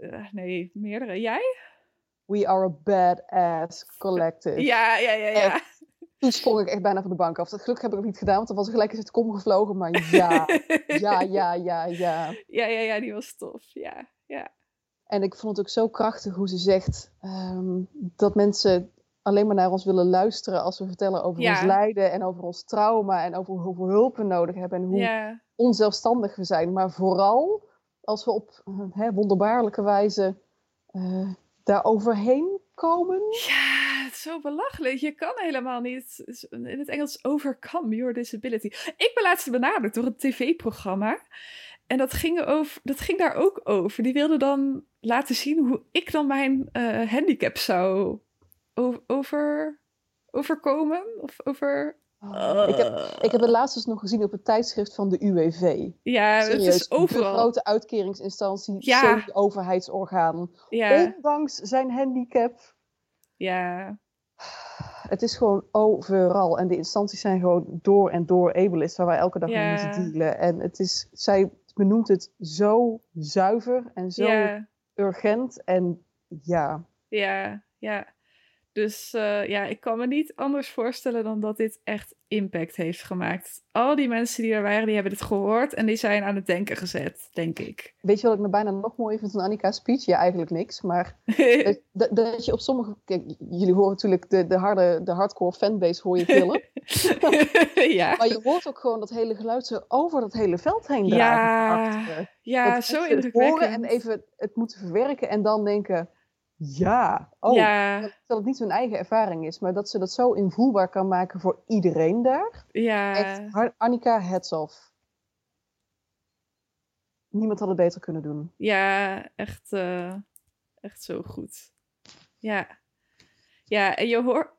eh, nee, meerdere. Jij? We are a badass collective. Ja, ja, ja, ja. Toen sprong ik echt bijna van de bank af. Gelukkig heb ik het niet gedaan, want dan was er gelijk eens het kom gevlogen. Maar ja, ja, ja, ja, ja. Ja, ja, ja, die was tof. Ja, ja. En ik vond het ook zo krachtig hoe ze zegt ehm, dat mensen alleen maar naar ons willen luisteren als we vertellen over Ja. ons lijden en over ons trauma en over hoeveel hulp we nodig hebben en hoe Ja, onzelfstandig we zijn. Maar vooral als we op hè, wonderbaarlijke wijze eh, daar overheen komen. Ja, zo belachelijk. Je kan helemaal niet. In het Engels overcome your disability. Ik ben laatst benaderd door een tv-programma. En dat ging, over, dat ging daar ook over. Die wilde dan laten zien hoe ik dan mijn eh, handicap zou over. overkomen? Of over... Oh, ik, heb, ik heb het laatst dus nog gezien op het tijdschrift van de UWV. Ja, Serieus, het is overal. De grote uitkeringsinstantie, Ja. semi-overheidsorgaan. Ja, Ondanks zijn handicap. ja, Het is gewoon overal. En de instanties zijn gewoon door en door ableist, waar wij elke dag mee moeten dealen. En het is, zij benoemt het zo zuiver en zo urgent. En ja, ja, ja. Dus eh, ja, ik kan me niet anders voorstellen dan dat dit echt impact heeft gemaakt. Al die mensen die er waren, die hebben dit gehoord en die zijn aan het denken gezet, denk ik. weet je wat ik me bijna nog mooier vind van Annika's speech? Ja, eigenlijk niks. Maar dat, dat- je op sommige... Kijk, jullie horen natuurlijk de, de, harde, de hardcore fanbase hoor je killen. ja. Maar je hoort ook gewoon dat hele geluid zo over dat hele veld heen Ja, dragen. Achter. ja, Dat zo het horen indrukwekkend. en even het moeten verwerken en dan denken... Ja, oh, Ja. dat het niet hun eigen ervaring is, maar dat ze dat zo invoelbaar kan maken voor iedereen daar. Ja, Echt, Annika, heads off. Niemand had het beter kunnen doen. ja echt, eh, echt zo goed. Ja, ja en je, hoor,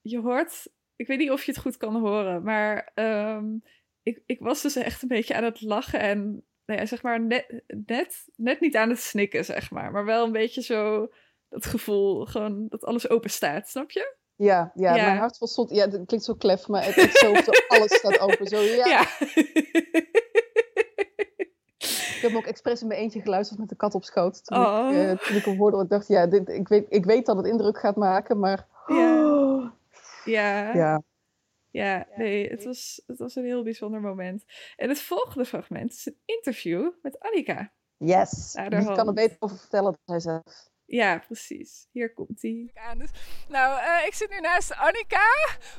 je hoort, ik weet niet of je het goed kan horen, maar ehm, ik, ik was dus echt een beetje aan het lachen en nou ja, zeg maar net, net, net niet aan het snikken, zeg maar, maar wel een beetje zo dat gevoel, gewoon dat alles open staat, snap je? Ja, ja, Ja. mijn hart vol stond... Ja, dat klinkt zo klef, maar het is zo, alles staat open. Zo, ja. Ja. Ik heb ook expres in mijn eentje geluisterd met de kat op schoot. Toen, Oh. ik, eh, toen ik hem hoorde, ik dacht, ja, dit, ik, weet, ik weet dat het indruk gaat maken, maar... Ja. Ja. Ja. Ja, nee, het was, het was een heel bijzonder moment. En het volgende fragment is een interview met Annika. Yes. Wie kan er beter over vertellen dan hij zelf? Ja, precies. Hier komt hij. Dus, nou, eh, ik zit nu naast Annika,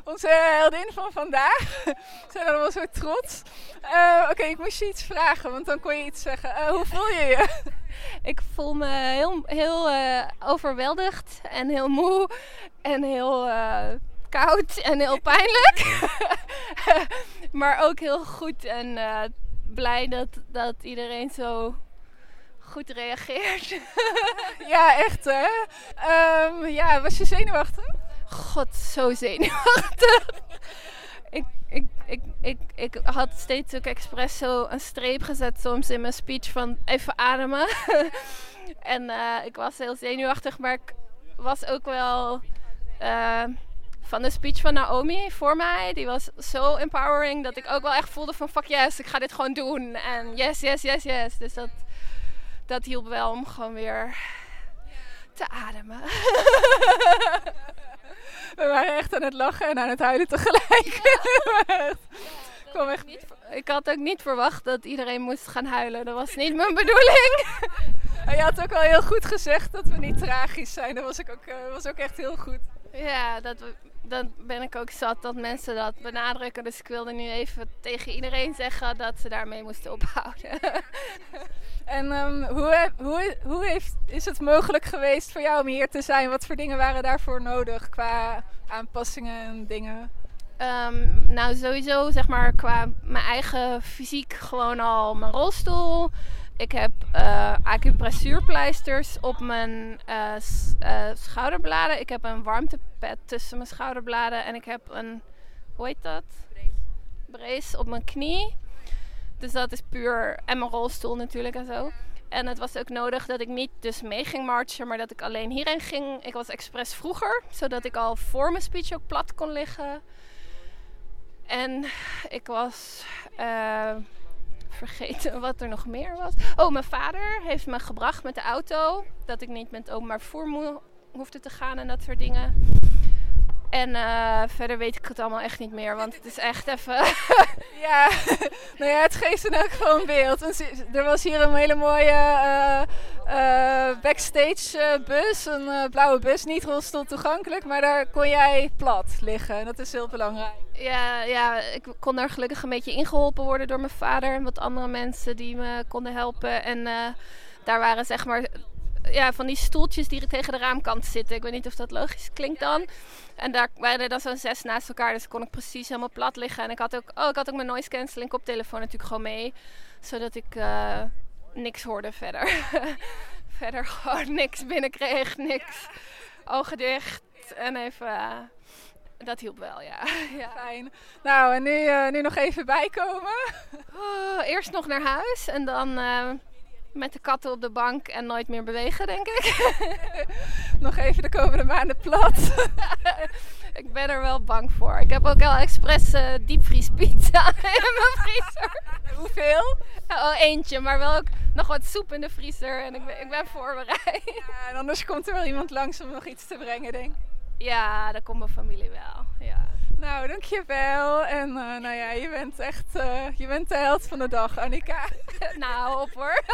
onze heldin van vandaag. We zijn allemaal zo trots. Eh, Oké, ik moest je iets vragen, want dan kon je iets zeggen. Eh, hoe voel je je? Ik voel me heel, heel eh, overweldigd en heel moe en heel eh, koud en heel pijnlijk. maar ook heel goed en eh, blij dat, dat iedereen zo goed reageert. ja, echt hè? Ehm, ja, was je zenuwachtig? God, zo zenuwachtig. ik, ik, ik, ik, ik had steeds ook expres zo een streep gezet soms in mijn speech van even ademen. en eh, ik was heel zenuwachtig, maar ik was ook wel eh, van de speech van Naomi voor mij. Die was zo empowering dat ik ook wel echt voelde van fuck yes, ik ga dit gewoon doen. En yes, yes, yes, yes. Dus dat, dat hielp wel om gewoon weer te ademen. We waren echt aan het lachen en aan het huilen tegelijk. Echt. Ik kwam echt Ik had ook niet verwacht dat iedereen moest gaan huilen. Dat was niet mijn bedoeling. En je had ook wel heel goed gezegd dat we niet tragisch zijn. Dat was ook, ook, eh, was ook echt heel goed. Ja, dat, dan ben ik ook zat dat mensen dat benadrukken. Dus ik wilde nu even tegen iedereen zeggen dat ze daarmee moesten ophouden. En ehm, hoe, hoe, hoe heeft, is het mogelijk geweest voor jou om hier te zijn? Wat voor dingen waren daarvoor nodig qua aanpassingen en dingen? Ehm, nou, sowieso zeg maar qua mijn eigen fysiek gewoon al mijn rolstoel. Ik heb eh acupressuurpleisters op mijn eh, eh, schouderbladen. Ik heb een warmtepad tussen mijn schouderbladen. En ik heb een, hoe heet dat? Brace op mijn knie. Dus dat is puur. En mijn rolstoel natuurlijk en zo. En het was ook nodig dat ik niet dus mee ging marchen, maar dat ik alleen hierheen ging. Ik was expres vroeger, zodat ik al voor mijn speech ook plat kon liggen. En ik was vergeten wat er nog meer was. Oh, mijn vader heeft me gebracht met de auto. Dat ik niet met openbaar vervoer hoefde te gaan en dat soort dingen. En eh, verder weet ik het allemaal echt niet meer, want het is echt even. Ja, nou ja, het geeft in elk geval een beeld. Er was hier een hele mooie eh, backstage bus, een blauwe bus, niet rolstoel toegankelijk, maar daar kon jij plat liggen. En dat is heel belangrijk. Ja, ja, ik kon daar gelukkig een beetje ingeholpen worden door mijn vader en wat andere mensen die me konden helpen. En daar waren zeg maar ja, van die stoeltjes die tegen de raamkant zitten. Ik weet niet of dat logisch klinkt dan. En daar waren er dan zo'n zes naast elkaar, dus kon ik precies helemaal plat liggen. En ik had ook, oh, ik had ook mijn noise cancelling koptelefoon natuurlijk gewoon mee, zodat ik eh, niks hoorde verder. verder gewoon niks binnenkreeg, niks. Ogen dicht en even. eh, Dat hielp wel, ja. ja. Fijn. Nou, en nu, uh, nu nog even bijkomen. Oh, eerst nog naar huis en dan met de katten op de bank en nooit meer bewegen, denk ik. nog even de komende maanden plat. ik ben er wel bang voor. Ik heb ook al expres uh, diepvriespizza in mijn vriezer. Hoeveel? Oh, eentje, maar wel ook nog wat soep in de vriezer en ik ben, ik ben voorbereid. Ja, en anders komt er wel iemand langs om nog iets te brengen, denk ik. Ja, dat komt mijn familie wel. Ja. Nou, dankjewel. En uh, nou ja, je bent echt uh, je bent de held van de dag, Annika. nou, op hoor.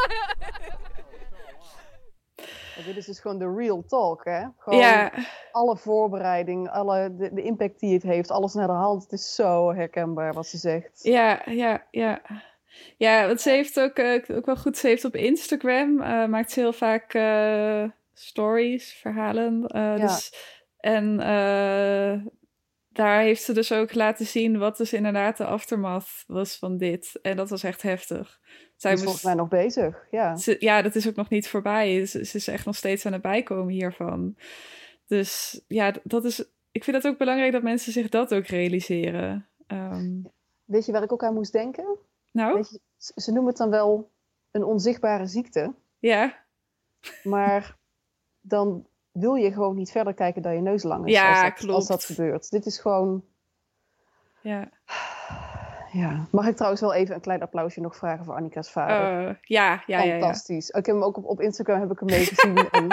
Dit is dus gewoon de real talk, hè? Gewoon ja. alle voorbereiding, alle, de, de, impact die het heeft, alles naar de hand. Het is zo herkenbaar wat ze zegt. Ja, ja, ja. Ja, want ze heeft ook, uh, ook wel goed, ze heeft op Instagram, maakt ze heel vaak stories, verhalen. Ja. Dus en daar heeft ze dus ook laten zien wat dus inderdaad de aftermath was van dit. En dat was echt heftig. Zij is moest... volgens mij nog bezig, ja. Ze, ja, dat is ook nog niet voorbij. Ze, ze, is echt nog steeds aan het bijkomen hiervan. Dus ja, dat is... Ik vind het ook belangrijk dat mensen zich dat ook realiseren. Um... Weet je waar ik ook aan moest denken? Nou? Je, ze noemen het dan wel een onzichtbare ziekte. Ja. Maar dan wil je gewoon niet verder kijken dan je neus lang is. Ja, als dat, klopt. Als dat gebeurt. Dit is gewoon... Ja. Ja. Mag ik trouwens wel even een klein applausje nog vragen voor Annika's vader? Uh, ja, ja, Fantastisch. Ja, ja. Ik heb hem ook op, op Instagram heb ik hem meegezien. en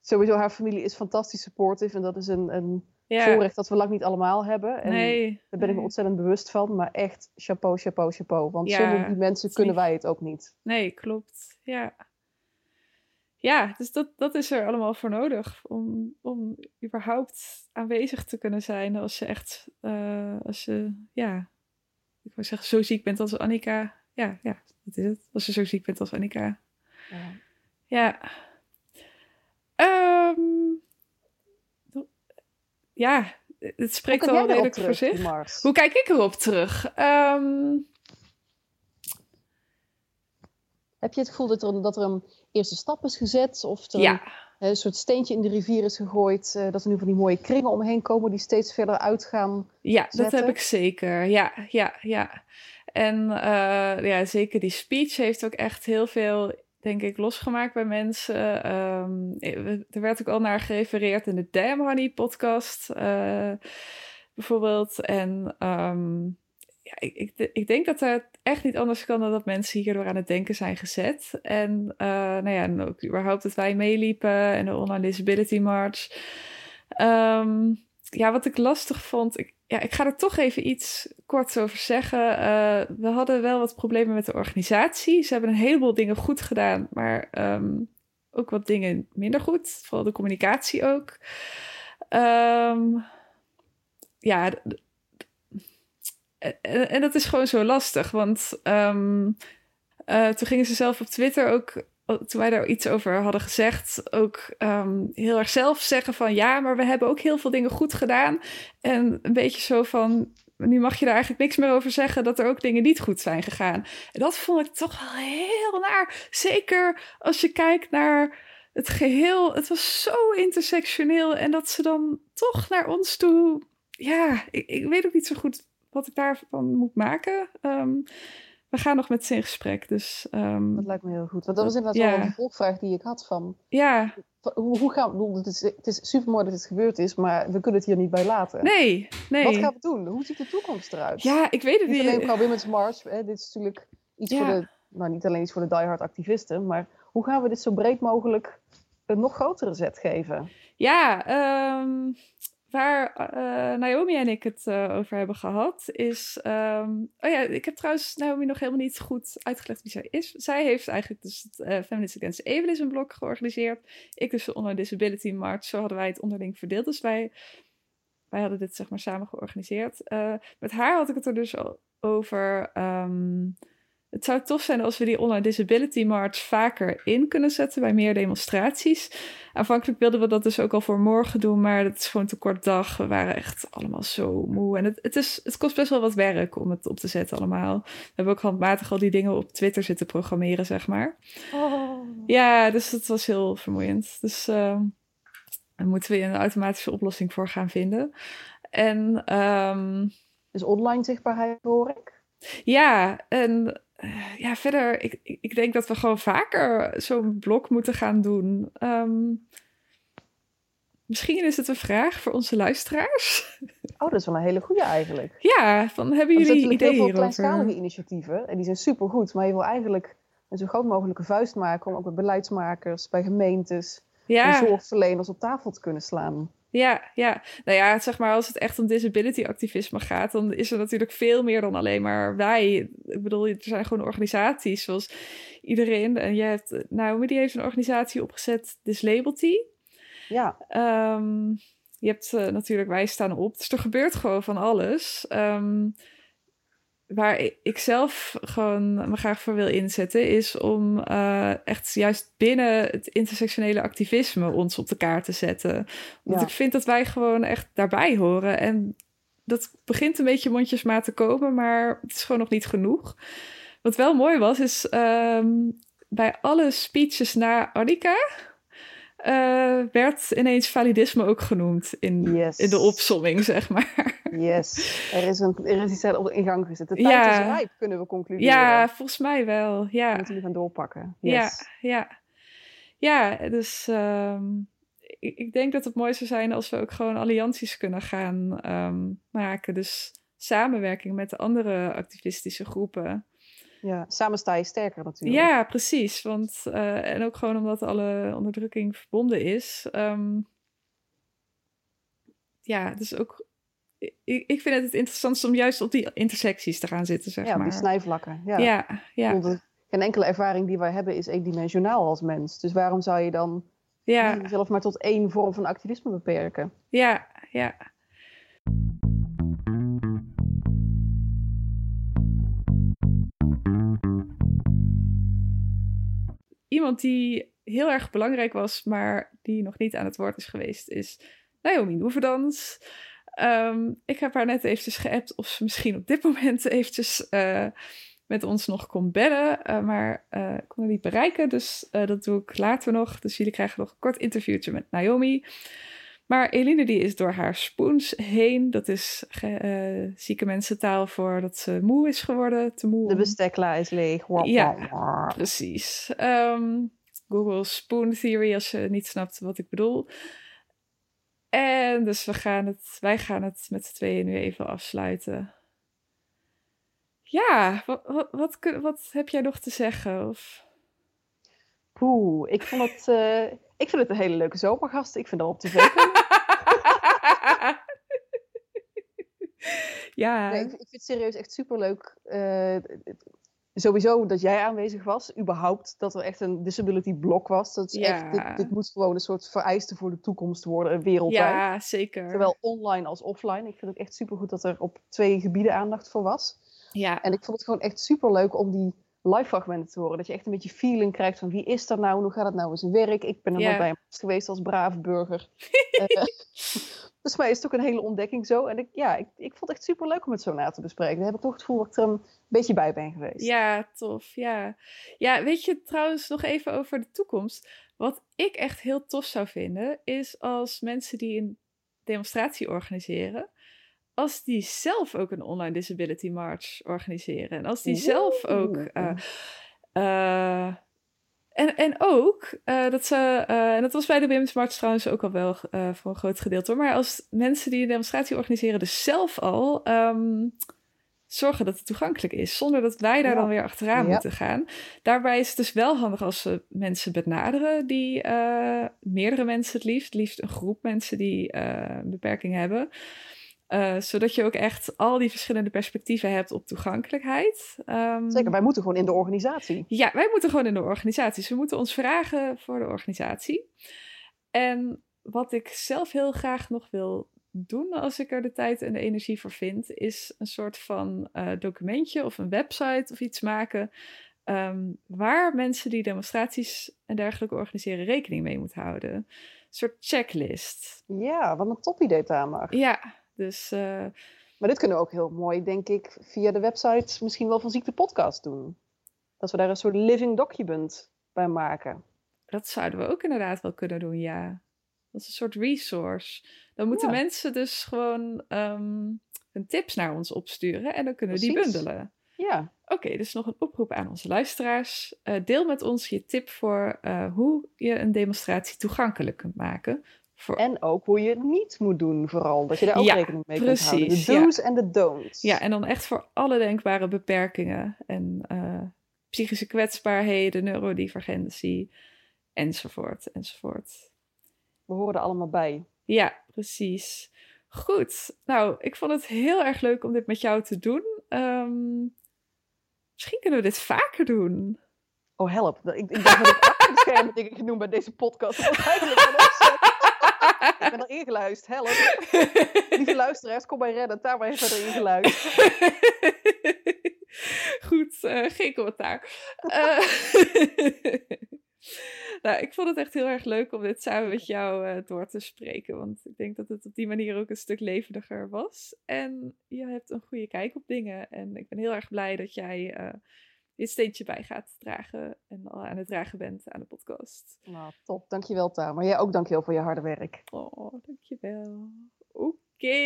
sowieso, haar familie is fantastisch supportive. En dat is een, een ja. voorrecht dat we lang niet allemaal hebben. En nee, daar ben ik me ontzettend bewust van. Maar echt, chapeau, chapeau, chapeau. Want zonder die mensen kunnen wij het ook niet. Nee, klopt. Ja ja, dus dat, dat is er allemaal voor nodig om, om überhaupt aanwezig te kunnen zijn als je echt, uh, als je, ja, ik wou zeggen, zo ziek bent als Annika. Ja, ja, dat is het. Als je zo ziek bent als Annika. Ja. Ja. Um, ja, het spreekt al redelijk voor zich. Mars? Hoe kijk ik erop terug? Um, heb je het gevoel dat er, dat er een eerste stap is gezet? Of er ja. een, een, soort steentje in de rivier is gegooid? Uh, dat er nu van die mooie kringen omheen komen die steeds verder uitgaan? Ja, zetten? dat heb ik zeker. Ja, ja, ja. En uh, ja, zeker die speech heeft ook echt heel veel, denk ik, losgemaakt bij mensen. Um, er werd ook al naar gerefereerd in de Damn Honey podcast, uh, bijvoorbeeld. En um, ik, ik, denk dat het echt niet anders kan dan dat mensen hierdoor aan het denken zijn gezet. En uh, nou ja, en ook überhaupt dat wij meeliepen en de Online Disability March. Um, ja, wat ik lastig vond, ik, ja, ik ga er toch even iets kort over zeggen. Uh, we hadden wel wat problemen met de organisatie. Ze hebben een heleboel dingen goed gedaan, maar um, ook wat dingen minder goed. Vooral de communicatie ook. Um, ja, en, en, dat is gewoon zo lastig, want um, uh, toen gingen ze zelf op Twitter ook, toen wij daar iets over hadden gezegd, ook um, heel erg zelf zeggen van ja, maar we hebben ook heel veel dingen goed gedaan. En een beetje zo van, nu mag je daar eigenlijk niks meer over zeggen dat er ook dingen niet goed zijn gegaan. En dat vond ik toch wel heel naar. Zeker als je kijkt naar het geheel. Het was zo intersectioneel en dat ze dan toch naar ons toe. Ja, ik, ik weet ook niet zo goed wat ik daarvan moet maken. Um, we gaan nog met ze in gesprek. Dus, um, dat lijkt me heel goed. Want dat was inderdaad ja. wel een volgvraag die ik had van... Ja. Hoe, hoe gaan we... Het is, het is super mooi dat het gebeurd is, maar we kunnen het hier niet bij laten. Nee, nee. Wat gaan we doen? Hoe ziet de toekomst eruit? Ja, ik weet het niet. Niet alleen qua Women's March. Hè, dit is natuurlijk iets Ja. voor de... Nou, niet alleen iets voor de diehard activisten, maar hoe gaan we dit zo breed mogelijk een nog grotere zet geven? Ja, um, waar uh, Naomi en ik het uh, over hebben gehad, is. Um, oh ja, ik heb trouwens Naomi nog helemaal niet goed uitgelegd wie zij is. Zij heeft eigenlijk dus het uh, Feminist Against Ableism blok georganiseerd. Ik dus de Online Disability March. Zo hadden wij het onderling verdeeld. Dus wij, wij hadden dit zeg maar samen georganiseerd. Met haar had ik het er dus al over. Um, het zou tof zijn als we die Online Disability March vaker in kunnen zetten bij meer demonstraties. Aanvankelijk wilden we dat dus ook al voor morgen doen, maar dat is gewoon te kort dag. We waren echt allemaal zo moe. En het, het, is, het kost best wel wat werk om het op te zetten allemaal. We hebben ook handmatig al die dingen op Twitter zitten programmeren, zeg maar. Oh. Ja, dus dat was heel vermoeiend. Dus uh, daar moeten we een automatische oplossing voor gaan vinden. En, ehm, dus online zichtbaarheid hoor ik? Ja, en ja, verder, ik, ik denk dat we gewoon vaker zo'n blok moeten gaan doen. Ehm, misschien is het een vraag voor onze luisteraars. Oh, dat is wel een hele goede eigenlijk. Ja, van hebben jullie ideeën hierover? Er heel veel kleinschalige initiatieven en die zijn supergoed. Maar je wil eigenlijk een zo groot mogelijke vuist maken om ook met beleidsmakers, bij gemeentes, ja. en zorgverleners op tafel te kunnen slaan. Ja, ja. Nou ja, zeg maar, als het echt om disability activisme gaat, dan is er natuurlijk veel meer dan alleen maar wij. Ik bedoel, er zijn gewoon organisaties zoals iedereen. En je hebt, Naomi die heeft een organisatie opgezet, Dislability. Ja. Um, je hebt uh, natuurlijk, wij staan op. Dus er gebeurt gewoon van alles. Um, waar ik zelf gewoon me graag voor wil inzetten, is om uh, echt juist binnen het intersectionele activisme ons op de kaart te zetten. Want ik vind dat wij gewoon echt daarbij horen. En dat begint een beetje mondjesmaat te komen, maar het is gewoon nog niet genoeg. Wat wel mooi was, is um, bij alle speeches na Annika uh, werd ineens validisme ook genoemd in, in de opsomming, zeg maar. Yes, er is, een, er is iets op in gang gezet. De tijd ja. is rijp, kunnen we concluderen. Ja, volgens mij wel. Ja. We moeten nu gaan doorpakken. Yes. Ja, ja. Ja, dus um, ik, ik, denk dat het mooi zou zijn als we ook gewoon allianties kunnen gaan um, maken. Dus samenwerking met de andere activistische groepen. Ja, samen sta je sterker natuurlijk. Ja, precies. Want, uh, en ook gewoon omdat alle onderdrukking verbonden is. Um, ja, dus ook. Ik, ik vind het het interessantst om juist op die intersecties te gaan zitten, zeg ja, maar. Ja, die snijvlakken. Ja, ja. ja. geen enkele ervaring die wij hebben is eendimensionaal als mens. Dus waarom zou je dan ja. jezelf maar tot één vorm van activisme beperken? Ja, ja. Iemand die heel erg belangrijk was, maar die nog niet aan het woord is geweest, is Naomi Noeverdans. Um, ik heb haar net eventjes geappt of ze misschien op dit moment eventjes uh, met ons nog kon bellen. Uh, maar uh, ik kon haar niet bereiken, dus dat doe ik later nog. Dus jullie krijgen nog een kort interviewtje met Naomi. Maar Eline die is door haar spoens heen. Dat is uh, zieke mensentaal voor dat ze moe is geworden. Te moe De bestekla is leeg. Ja, precies. Um, Google Spoon Theory als je niet snapt wat ik bedoel. En dus we gaan het, wij gaan het met z'n tweeën nu even afsluiten. Ja, wat, wat, wat, wat heb jij nog te zeggen? Of... Poeh, ik vond het... Uh, ik vind het een hele leuke zomergast. Ik vind dat op tv ja. Nee, ik, ik, vind het serieus echt superleuk. Uh, sowieso dat jij aanwezig was. Überhaupt dat er echt een disability blok was. Dat is ja. echt, dit, dit, moet gewoon een soort vereiste voor de toekomst worden, wereldwijd. Ja, zeker. Zowel online als offline. Ik vind het echt supergoed dat er op twee gebieden aandacht voor was. Ja. En ik vond het gewoon echt superleuk om die live fragmenten te horen. Dat je echt een beetje feeling krijgt van wie is dat nou? Hoe gaat het nou in zijn werk? Ik ben er nog bij geweest als brave burger. uh, dus mij is het ook een hele ontdekking zo. En ik, ja, ik, ik vond het echt super leuk om het zo na te bespreken. Daar heb ik toch het gevoel dat ik er een beetje bij ben geweest. Ja, tof. Ja. ja, weet je trouwens nog even over de toekomst. Wat ik echt heel tof zou vinden, is als mensen die een demonstratie organiseren, als die zelf ook een online disability march organiseren. En als die zelf ook. Uh, uh, en, en ook uh, dat ze, en dat was bij de March trouwens ook al wel voor een groot gedeelte. Maar als mensen die een demonstratie organiseren, dus zelf al um, zorgen dat het toegankelijk is, zonder dat wij daar ja. dan weer achteraan ja. moeten gaan. Daarbij is het dus wel handig als ze mensen benaderen die meerdere mensen het liefst, liefst een groep mensen die een beperking hebben. Uh, zodat je ook echt al die verschillende perspectieven hebt op toegankelijkheid. Um, Zeker, wij moeten gewoon in de organisatie. Ja, wij moeten gewoon in de organisatie. we moeten ons vragen voor de organisatie. En wat ik zelf heel graag nog wil doen, als ik er de tijd en de energie voor vind, is een soort van uh, documentje of een website of iets maken. Um, waar mensen die demonstraties en dergelijke organiseren rekening mee moeten houden. Een soort checklist. Ja, wat een top idee, Tamar. Ja, dus, uh... Maar dit kunnen we ook heel mooi, denk ik, via de website misschien wel van Ziekte Podcast doen. Dat we daar een soort living document bij maken. Dat zouden we ook inderdaad wel kunnen doen, ja. Dat is een soort resource. Dan moeten Ja. mensen dus gewoon ehm, hun tips naar ons opsturen en dan kunnen we die bundelen. Ja, Oké, dus nog een oproep aan onze luisteraars. Eh, deel met ons je tip voor eh, hoe je een demonstratie toegankelijk kunt maken. Voor... en ook hoe je het niet moet doen vooral. Dat je daar ook Ja, rekening mee kunt houden. precies, De do's en de don'ts. Ja, en dan echt voor alle denkbare beperkingen en eh, psychische kwetsbaarheden, neurodivergentie, enzovoort, enzovoort. We horen er allemaal bij. Ja, precies. Goed. Nou, ik vond het heel erg leuk om dit met jou te doen. Ehm, misschien kunnen we dit vaker doen. Oh, help. Ik, ik dacht dat ik achter dingen ging doen bij deze podcast. Dat eigenlijk. Ik ben er ingeluisterd. Help. Lieve luisteraars, kom mij redden. Daar heeft verder ingeluisterd. Goed, eh, geen commentaar. Eh, nou, ik vond het echt heel erg leuk om dit samen met jou eh, door te spreken. Want ik denk dat het op die manier ook een stuk levendiger was. En je hebt een goede kijk op dingen. En ik ben heel erg blij dat jij dit steentje bij gaat dragen. En al aan het dragen bent aan de podcast. Nou, top. Dankjewel, Tamer. Maar jij ook dankjewel voor je harde werk. Oh, dankjewel. Oké.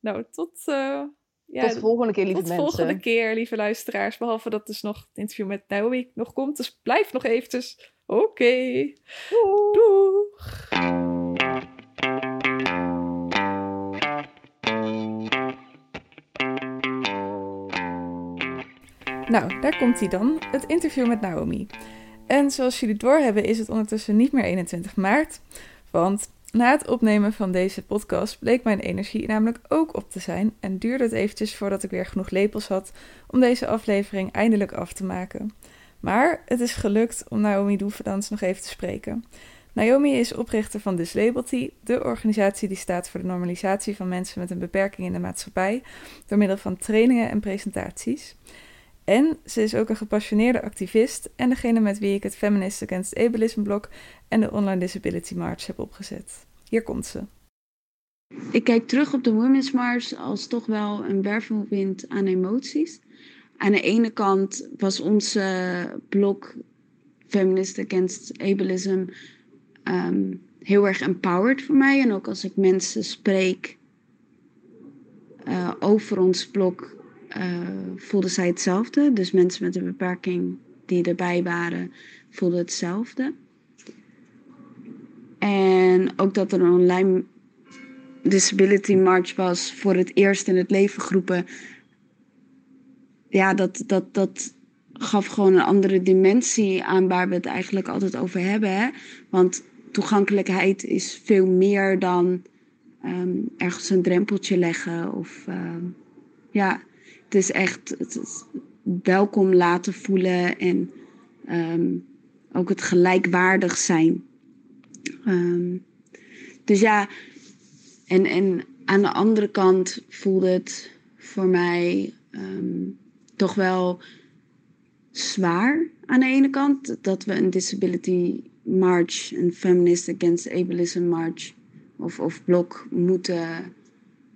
Nou, tot... eh, ja, Tot de volgende keer, lieve tot de mensen. volgende keer, lieve luisteraars. Behalve dat dus nog het interview met Naomi nog komt. Dus blijf nog eventjes. Oké. Doeg. Nou, daar komt hij dan. Het interview met Naomi. En zoals jullie doorhebben is het ondertussen niet meer 21 maart. Want na het opnemen van deze podcast bleek mijn energie namelijk ook op te zijn. En duurde het eventjes voordat ik weer genoeg lepels had om deze aflevering eindelijk af te maken. Maar het is gelukt om Naomi Doeverdans nog even te spreken. Naomi is oprichter van Dislabelty, de organisatie die staat voor de normalisatie van mensen met een beperking in de maatschappij door middel van trainingen en presentaties. En ze is ook een gepassioneerde activist en degene met wie ik het Feminist Against Ableism blog en de Online Disability March heb opgezet. Hier komt ze. Ik kijk terug op de Women's March als toch wel een wervelwind aan emoties. Aan de ene kant was onze blog Feminist Against Ableism ehm, heel erg empowered voor mij. En ook als ik mensen spreek eh, over ons blog, eh, voelden zij hetzelfde. Dus mensen met een beperking die erbij waren, voelden hetzelfde. En ook dat er een online Disability March was voor het eerst in het leven geroepen. Ja, dat, dat, dat gaf gewoon een andere dimensie aan waar we het eigenlijk altijd over hebben. Hè? Want toegankelijkheid is veel meer dan ehm, ergens een drempeltje leggen. Of ehm, ja, het is echt welkom laten voelen en ehm, ook het gelijkwaardig zijn. Ehm, dus ja, en, en aan de andere kant voelde het voor mij ehm, toch wel zwaar aan de ene kant dat we een disability march, een feminist against ableism march of, of blok moeten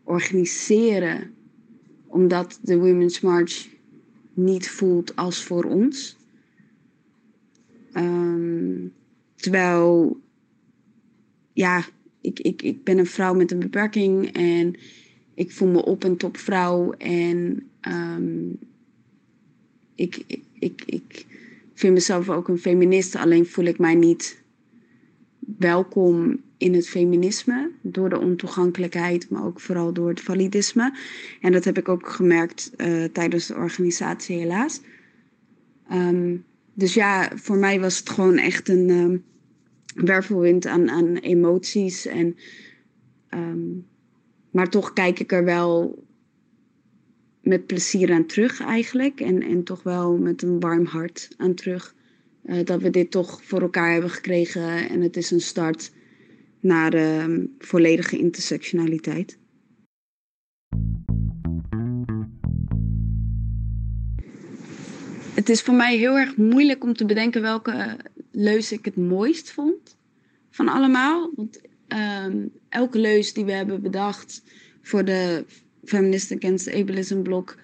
organiseren, omdat de Women's March niet voelt als voor ons. Ehm, terwijl, ja, ik, ik, ik ben een vrouw met een beperking en ik voel me op en top vrouw. En ehm, ik, ik, ik, ik vind mezelf ook een feministe, alleen voel ik mij niet welkom in het feminisme door de ontoegankelijkheid, maar ook vooral door het validisme. En dat heb ik ook gemerkt eh, tijdens de organisatie, helaas. Ehm, dus ja, voor mij was het gewoon echt een ehm, wervelwind aan, aan emoties. En, ehm, maar toch kijk ik er wel met plezier aan terug eigenlijk. En, en toch wel met een warm hart aan terug. eh, dat we dit toch voor elkaar hebben gekregen. En het is een start naar de volledige intersectionaliteit. Het is voor mij heel erg moeilijk om te bedenken welke leus ik het mooist vond van allemaal. Want ehm, elke leus die we hebben bedacht voor de Feminist Against Ableism blok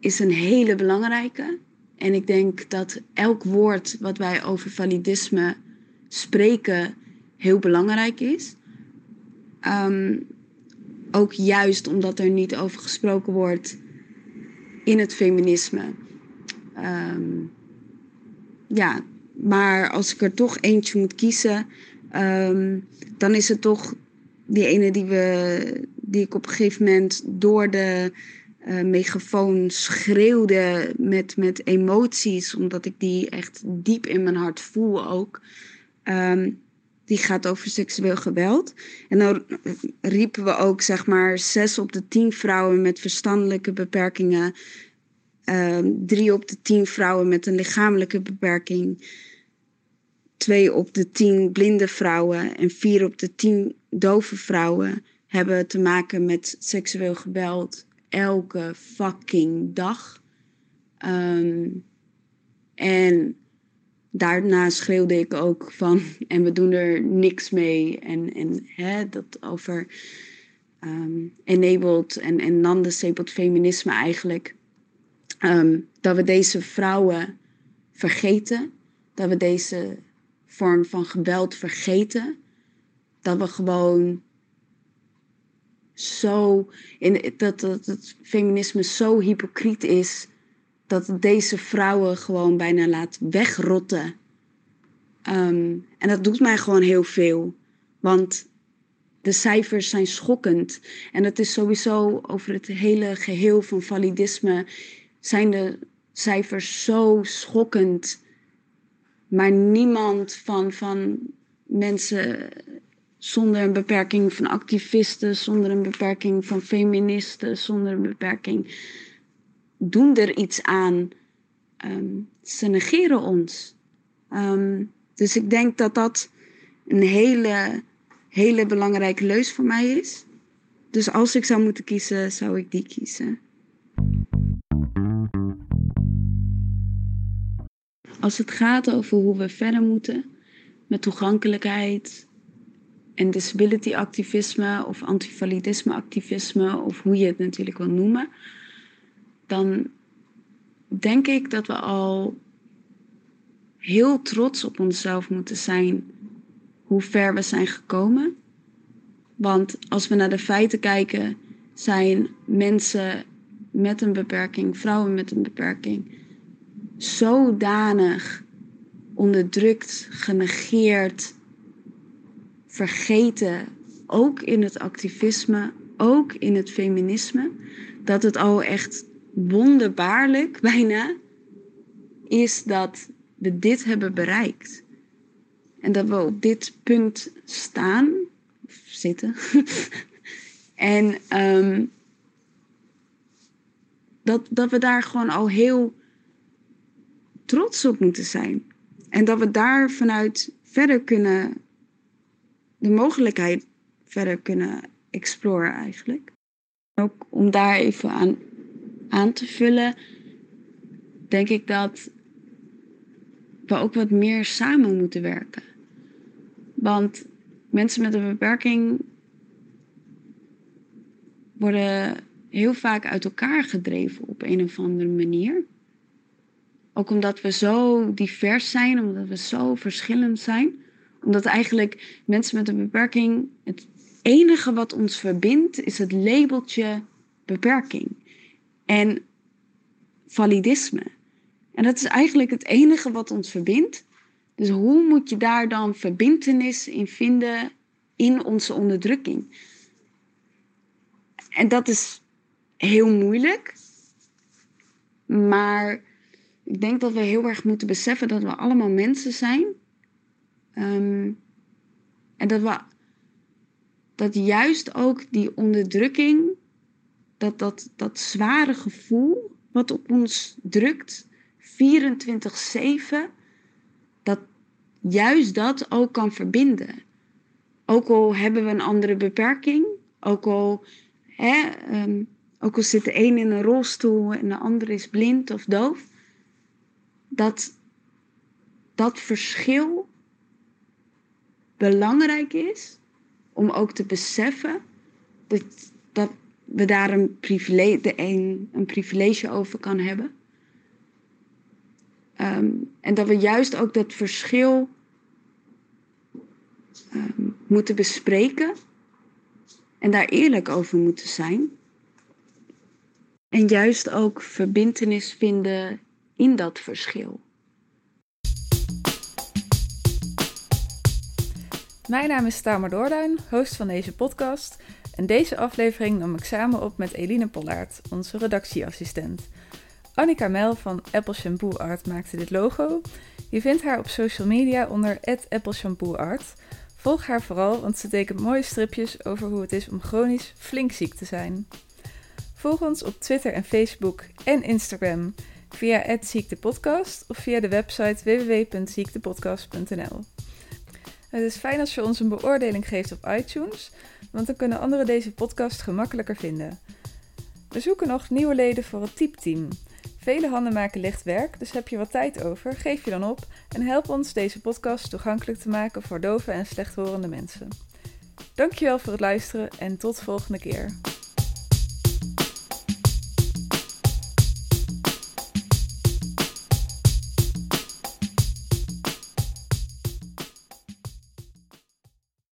is een hele belangrijke. En ik denk dat elk woord wat wij over validisme spreken heel belangrijk is. Ehm, ook juist omdat er niet over gesproken wordt in het feminisme. Ehm, ja, maar als ik er toch eentje moet kiezen, ehm, dan is het toch die ene die, we, die ik op een gegeven moment door de uh, megafoon schreeuwde met, met emoties, omdat ik die echt diep in mijn hart voel ook. Die gaat over seksueel geweld. En dan riepen we ook, zeg maar, zes op de tien vrouwen met verstandelijke beperkingen, um, drie op de tien vrouwen met een lichamelijke beperking, twee op de tien blinde vrouwen en vier op de tien dove vrouwen hebben te maken met seksueel geweld elke fucking dag. Um, en daarna schreeuwde ik ook van, en we doen er niks mee. En, en hè, dat over um, enabled en, en non-disabled feminisme eigenlijk. Um, dat we deze vrouwen vergeten. Dat we deze vorm van geweld vergeten. Dat we gewoon zo, in, dat, dat het feminisme zo hypocriet is dat deze vrouwen gewoon bijna laat wegrotten. Um, en dat doet mij gewoon heel veel. Want de cijfers zijn schokkend. En het is sowieso over het hele geheel van validisme zijn de cijfers zo schokkend. Maar niemand van, van mensen zonder een beperking van activisten, zonder een beperking van feministen, zonder een beperking doen er iets aan. Um, ze negeren ons. Um, dus ik denk dat dat een hele, hele belangrijke leus voor mij is. Dus als ik zou moeten kiezen, zou ik die kiezen. Als het gaat over hoe we verder moeten met toegankelijkheid en disability activisme of antivalidisme activisme of hoe je het natuurlijk wil noemen, dan denk ik dat we al heel trots op onszelf moeten zijn hoe ver we zijn gekomen. Want als we naar de feiten kijken, zijn mensen met een beperking, vrouwen met een beperking, zodanig onderdrukt, genegeerd, vergeten, ook in het activisme, ook in het feminisme, dat het al echt wonderbaarlijk bijna is dat we dit hebben bereikt. En dat we op dit punt staan, zitten. en um, dat, dat we daar gewoon al heel trots op moeten zijn. En dat we daar vanuit verder kunnen, de mogelijkheid verder kunnen exploren eigenlijk. Ook om daar even aan aan te vullen, denk ik dat we ook wat meer samen moeten werken. Want mensen met een beperking worden heel vaak uit elkaar gedreven op een of andere manier. Ook omdat we zo divers zijn, omdat we zo verschillend zijn. Omdat eigenlijk mensen met een beperking, het enige wat ons verbindt, is het labeltje beperking en validisme. En dat is eigenlijk het enige wat ons verbindt. Dus hoe moet je daar dan verbindenis in vinden in onze onderdrukking? En dat is heel moeilijk. Maar ik denk dat we heel erg moeten beseffen dat we allemaal mensen zijn. Um, en dat we dat juist ook die onderdrukking dat, dat, dat zware gevoel wat op ons drukt, 24-7, dat juist dat ook kan verbinden. Ook al hebben we een andere beperking, ook al, hè, um, ook al zit de een in een rolstoel en de ander is blind of doof, dat dat verschil belangrijk is om ook te beseffen dat, dat we daar een privilege, de een, een privilege over kan hebben. Um, en dat we juist ook dat verschil ehm, moeten bespreken en daar eerlijk over moeten zijn. En juist ook verbindenis vinden in dat verschil. Mijn naam is Tamer Doorduin, host van deze podcast. En deze aflevering nam ik samen op met Eline Pollaert, onze redactieassistent. Annika Mel van Apple Shampoo Art maakte dit logo. Je vindt haar op social media onder Apple Shampoo Art. Volg haar vooral, want ze tekent mooie stripjes over hoe het is om chronisch flink ziek te zijn. Volg ons op Twitter en Facebook en Instagram via @ziektepodcast of via de website www.ziektepodcast.nl. Het is fijn als je ons een beoordeling geeft op iTunes, want dan kunnen anderen deze podcast gemakkelijker vinden. We zoeken nog nieuwe leden voor het typteam. Vele handen maken licht werk, dus heb je wat tijd over, geef je dan op en help ons deze podcast toegankelijk te maken voor dove en slechthorende mensen. Dankjewel voor het luisteren en tot volgende keer.